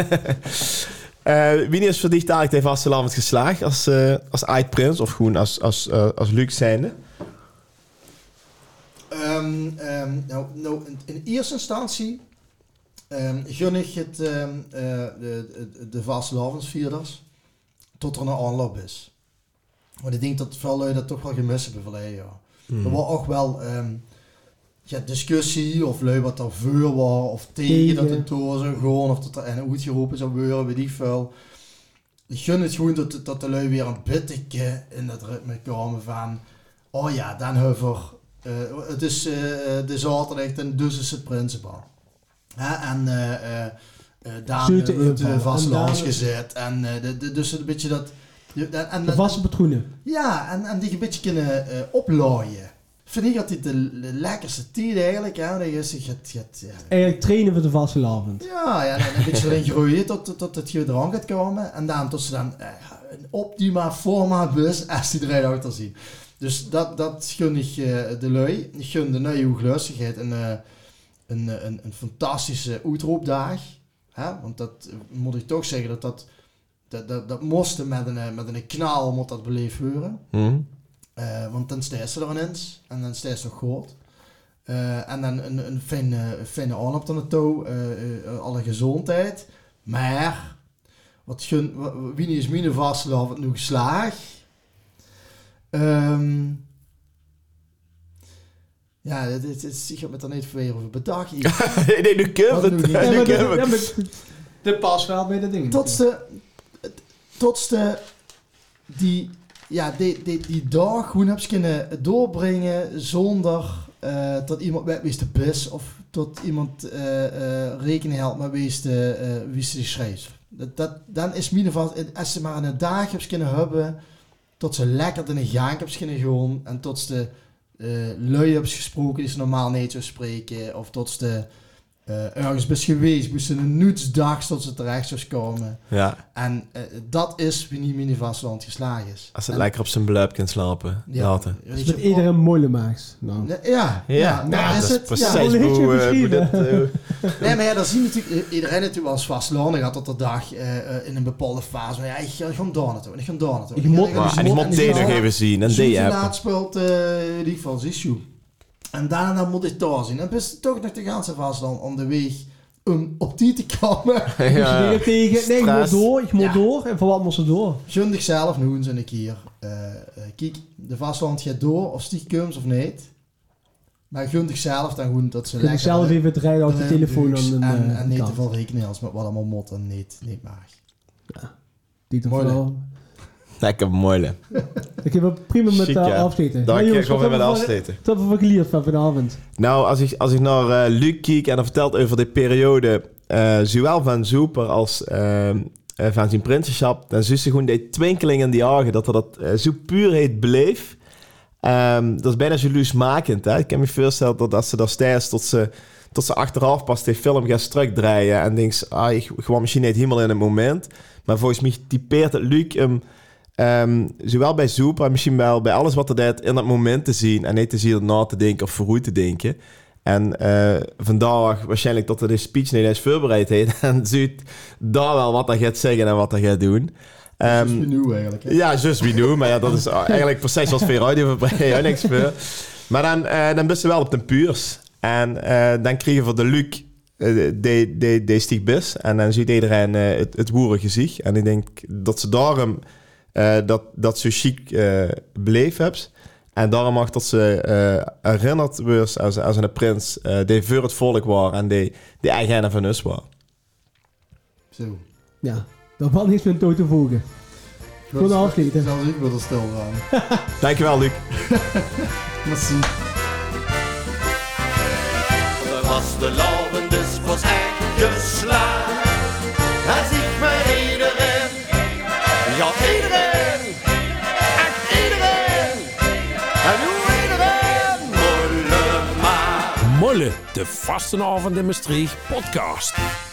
Uh, wie is voor dich eigenlijk de vastelavond geslaagd als, uh, als of gewoon als, als, als Luc zijnde? Um, um, nou, nou, in, eerste instantie gun ik het de, de, de vastelavondsvierders tot er een aanloop is. Want ik denk dat veel lui dat toch wel gemist hebben verleden jaar. Hmm. Er was ook wel ja, discussie of lui wat er voor was of tegen, Tegen. dat het door zou gaan of dat er en uitgeroepen zou worden, weet ik veel. Ik gun het gewoon dat, dat de lui weer een beetje in dat ritme komen van oh ja, dan hebben we uh, het is uh, de zaterdag en dus is het Prinsenbal. Ja, en uh, daar de vaste daar- lans gezet. En de, de, dus een beetje dat... En, en, de vaste patroenen. ja, en, en die een beetje kunnen uh, oplaaien. vind ik altijd de, de lekkerste tijd eigenlijk. Hè? Dat je het, het, ja, Eigenlijk trainen voor de vastelavond. ja, ja, dan een beetje erin groeien tot, tot het je eraan gaat komen. En dan tot ze dan eh, een optima forma bus als die eruit uit te zien. Dus dat, dat gun ik eh, de lui. Ik gun de nieuwe hooglustigheid een, eh, een, eh, een, een fantastische uitroepdag. Hè? Want dat moet ik toch zeggen dat dat, dat, dat, met een, met een knal moet dat beleefd worden. Hm? Eh, want dan ze er ineens en dan staat ze goed. Eh, en dan een, een fijne, fijne aanloop naar toe, eh, eh, alle gezondheid. Maar, wat gun, wie niet is mijn vastgelopen nu geslaagd? Ehm, ja, dit, dit, dit, ik heb me er niet weer over bedacht. Nee, nu kun Wat je doe het. Nu Ja, de- ja, het. maar de pas wel bij de dingen. tot de, tot de, die, ja, die, die, die dag gewoon heb je kunnen doorbrengen zonder eh, dat iemand met wie de bus of tot iemand eh, eh, rekening houdt met wie de, eh, wie schrijft. Dat, dat, dan is mijn vast, als ze maar een dag hebben kunnen hebben, tot ze lekker in een gang hebben kunnen gaan en tot ze eh lui hebben gesproken ze normaal niet zou spreken of tot ze eh, ergens best geweest, moesten een nutsdag tot ze terecht zou komen. Ja, En eh, dat is wie niet mini vastland geslagen is. als het En- lekker op zijn bluip kunt slapen. ja, laten. Dus je, met iedereen molle maakt. Nou. Ja, ja, Ja, ja, nou, dat is is het, precies ja. hoe eh, hoe dit... Nee, maar ja, dan zien natuurlijk iedereen natuurlijk als vastland gaat tot de dag eh, eh, in een bepaalde fase. Maar ja, ik ga gewoon daar naartoe en ik ga daar naartoe. Ik moet- en ik moet nog even zien. En die laat app. speelt eh, in ieder geval Zishu. En daarna moet ik daar zien. En dan is het toch nog de ganse vastland om de weg om op die te komen. Ja. dingen tegen, nee, ik moet door, ik moet Ja. door. En voor wat moet ze door? Gun zelf nog eens een keer. eh, eh, kijk, de vastland gaat door of stiekums of niet. Maar gun zelf dan gewoon dat ze lekker... zelf even het rijden op de eh, telefoon aan en, een en niet te veel rekenen als met wat allemaal mot en niet, niet mag. Die toch Mooi, wel. Lekker mooi. Ik heb het prima met uh, ja. afschieten. Dank Maar je, jongens, ik ga wat weer met afsteten. Wat hebben we geleerd van vanavond? Nou, als ik, als ik naar eh, Luc kijk en hij vertelt over de periode, eh, zowel van Super als eh, eh, van zijn prinsenschap, dan zie je gewoon die twinkeling in die ogen, dat er dat eh, zo puurheid bleef. Ehm, dat is bijna jaloersmakend. Hè? Ik kan me voorstellen dat als ze daar steeds tot ze, tot ze achteraf pas die film gaat strak draaien en denkt, ah, ik gewoon misschien niet helemaal in het moment. Maar volgens mij typeert het Luc hem ehm, zowel bij Zoep, maar misschien wel bij alles wat er deed in dat moment te zien en niet te zien na te denken of vooruit te denken. En eh, vandaag waarschijnlijk dat er de speech niet eens voorbereid heeft en ziet daar wel wat hij gaat zeggen en wat hij gaat doen. dat Ehm, is nu eigenlijk. Hè? ja, just we do. Maar ja, dat is eigenlijk precies zoals veel radio. Ja, niks voor. Maar dan, eh dan ben je wel op de puurs. En eh, dan kregen we de Luc, die stieg bis. En dan ziet iedereen het, het gezicht. En ik denk dat ze daarom eh, dat, dat zo chic eh beleefd hebben. En daarom mag dat ze eh herinnerd wordt als, als een prins eh, die voor het volk was en die, die eigenaar van ons was. Zo. Ja, daar valt niets meer toe te voegen. Gewoon afsluiten. Zelfs ik wil er stil gaan. Dankjewel, Luc. Merci. De vastelavond dus was echt geslaagd. Molle de Vastenavond in Maastricht podcast.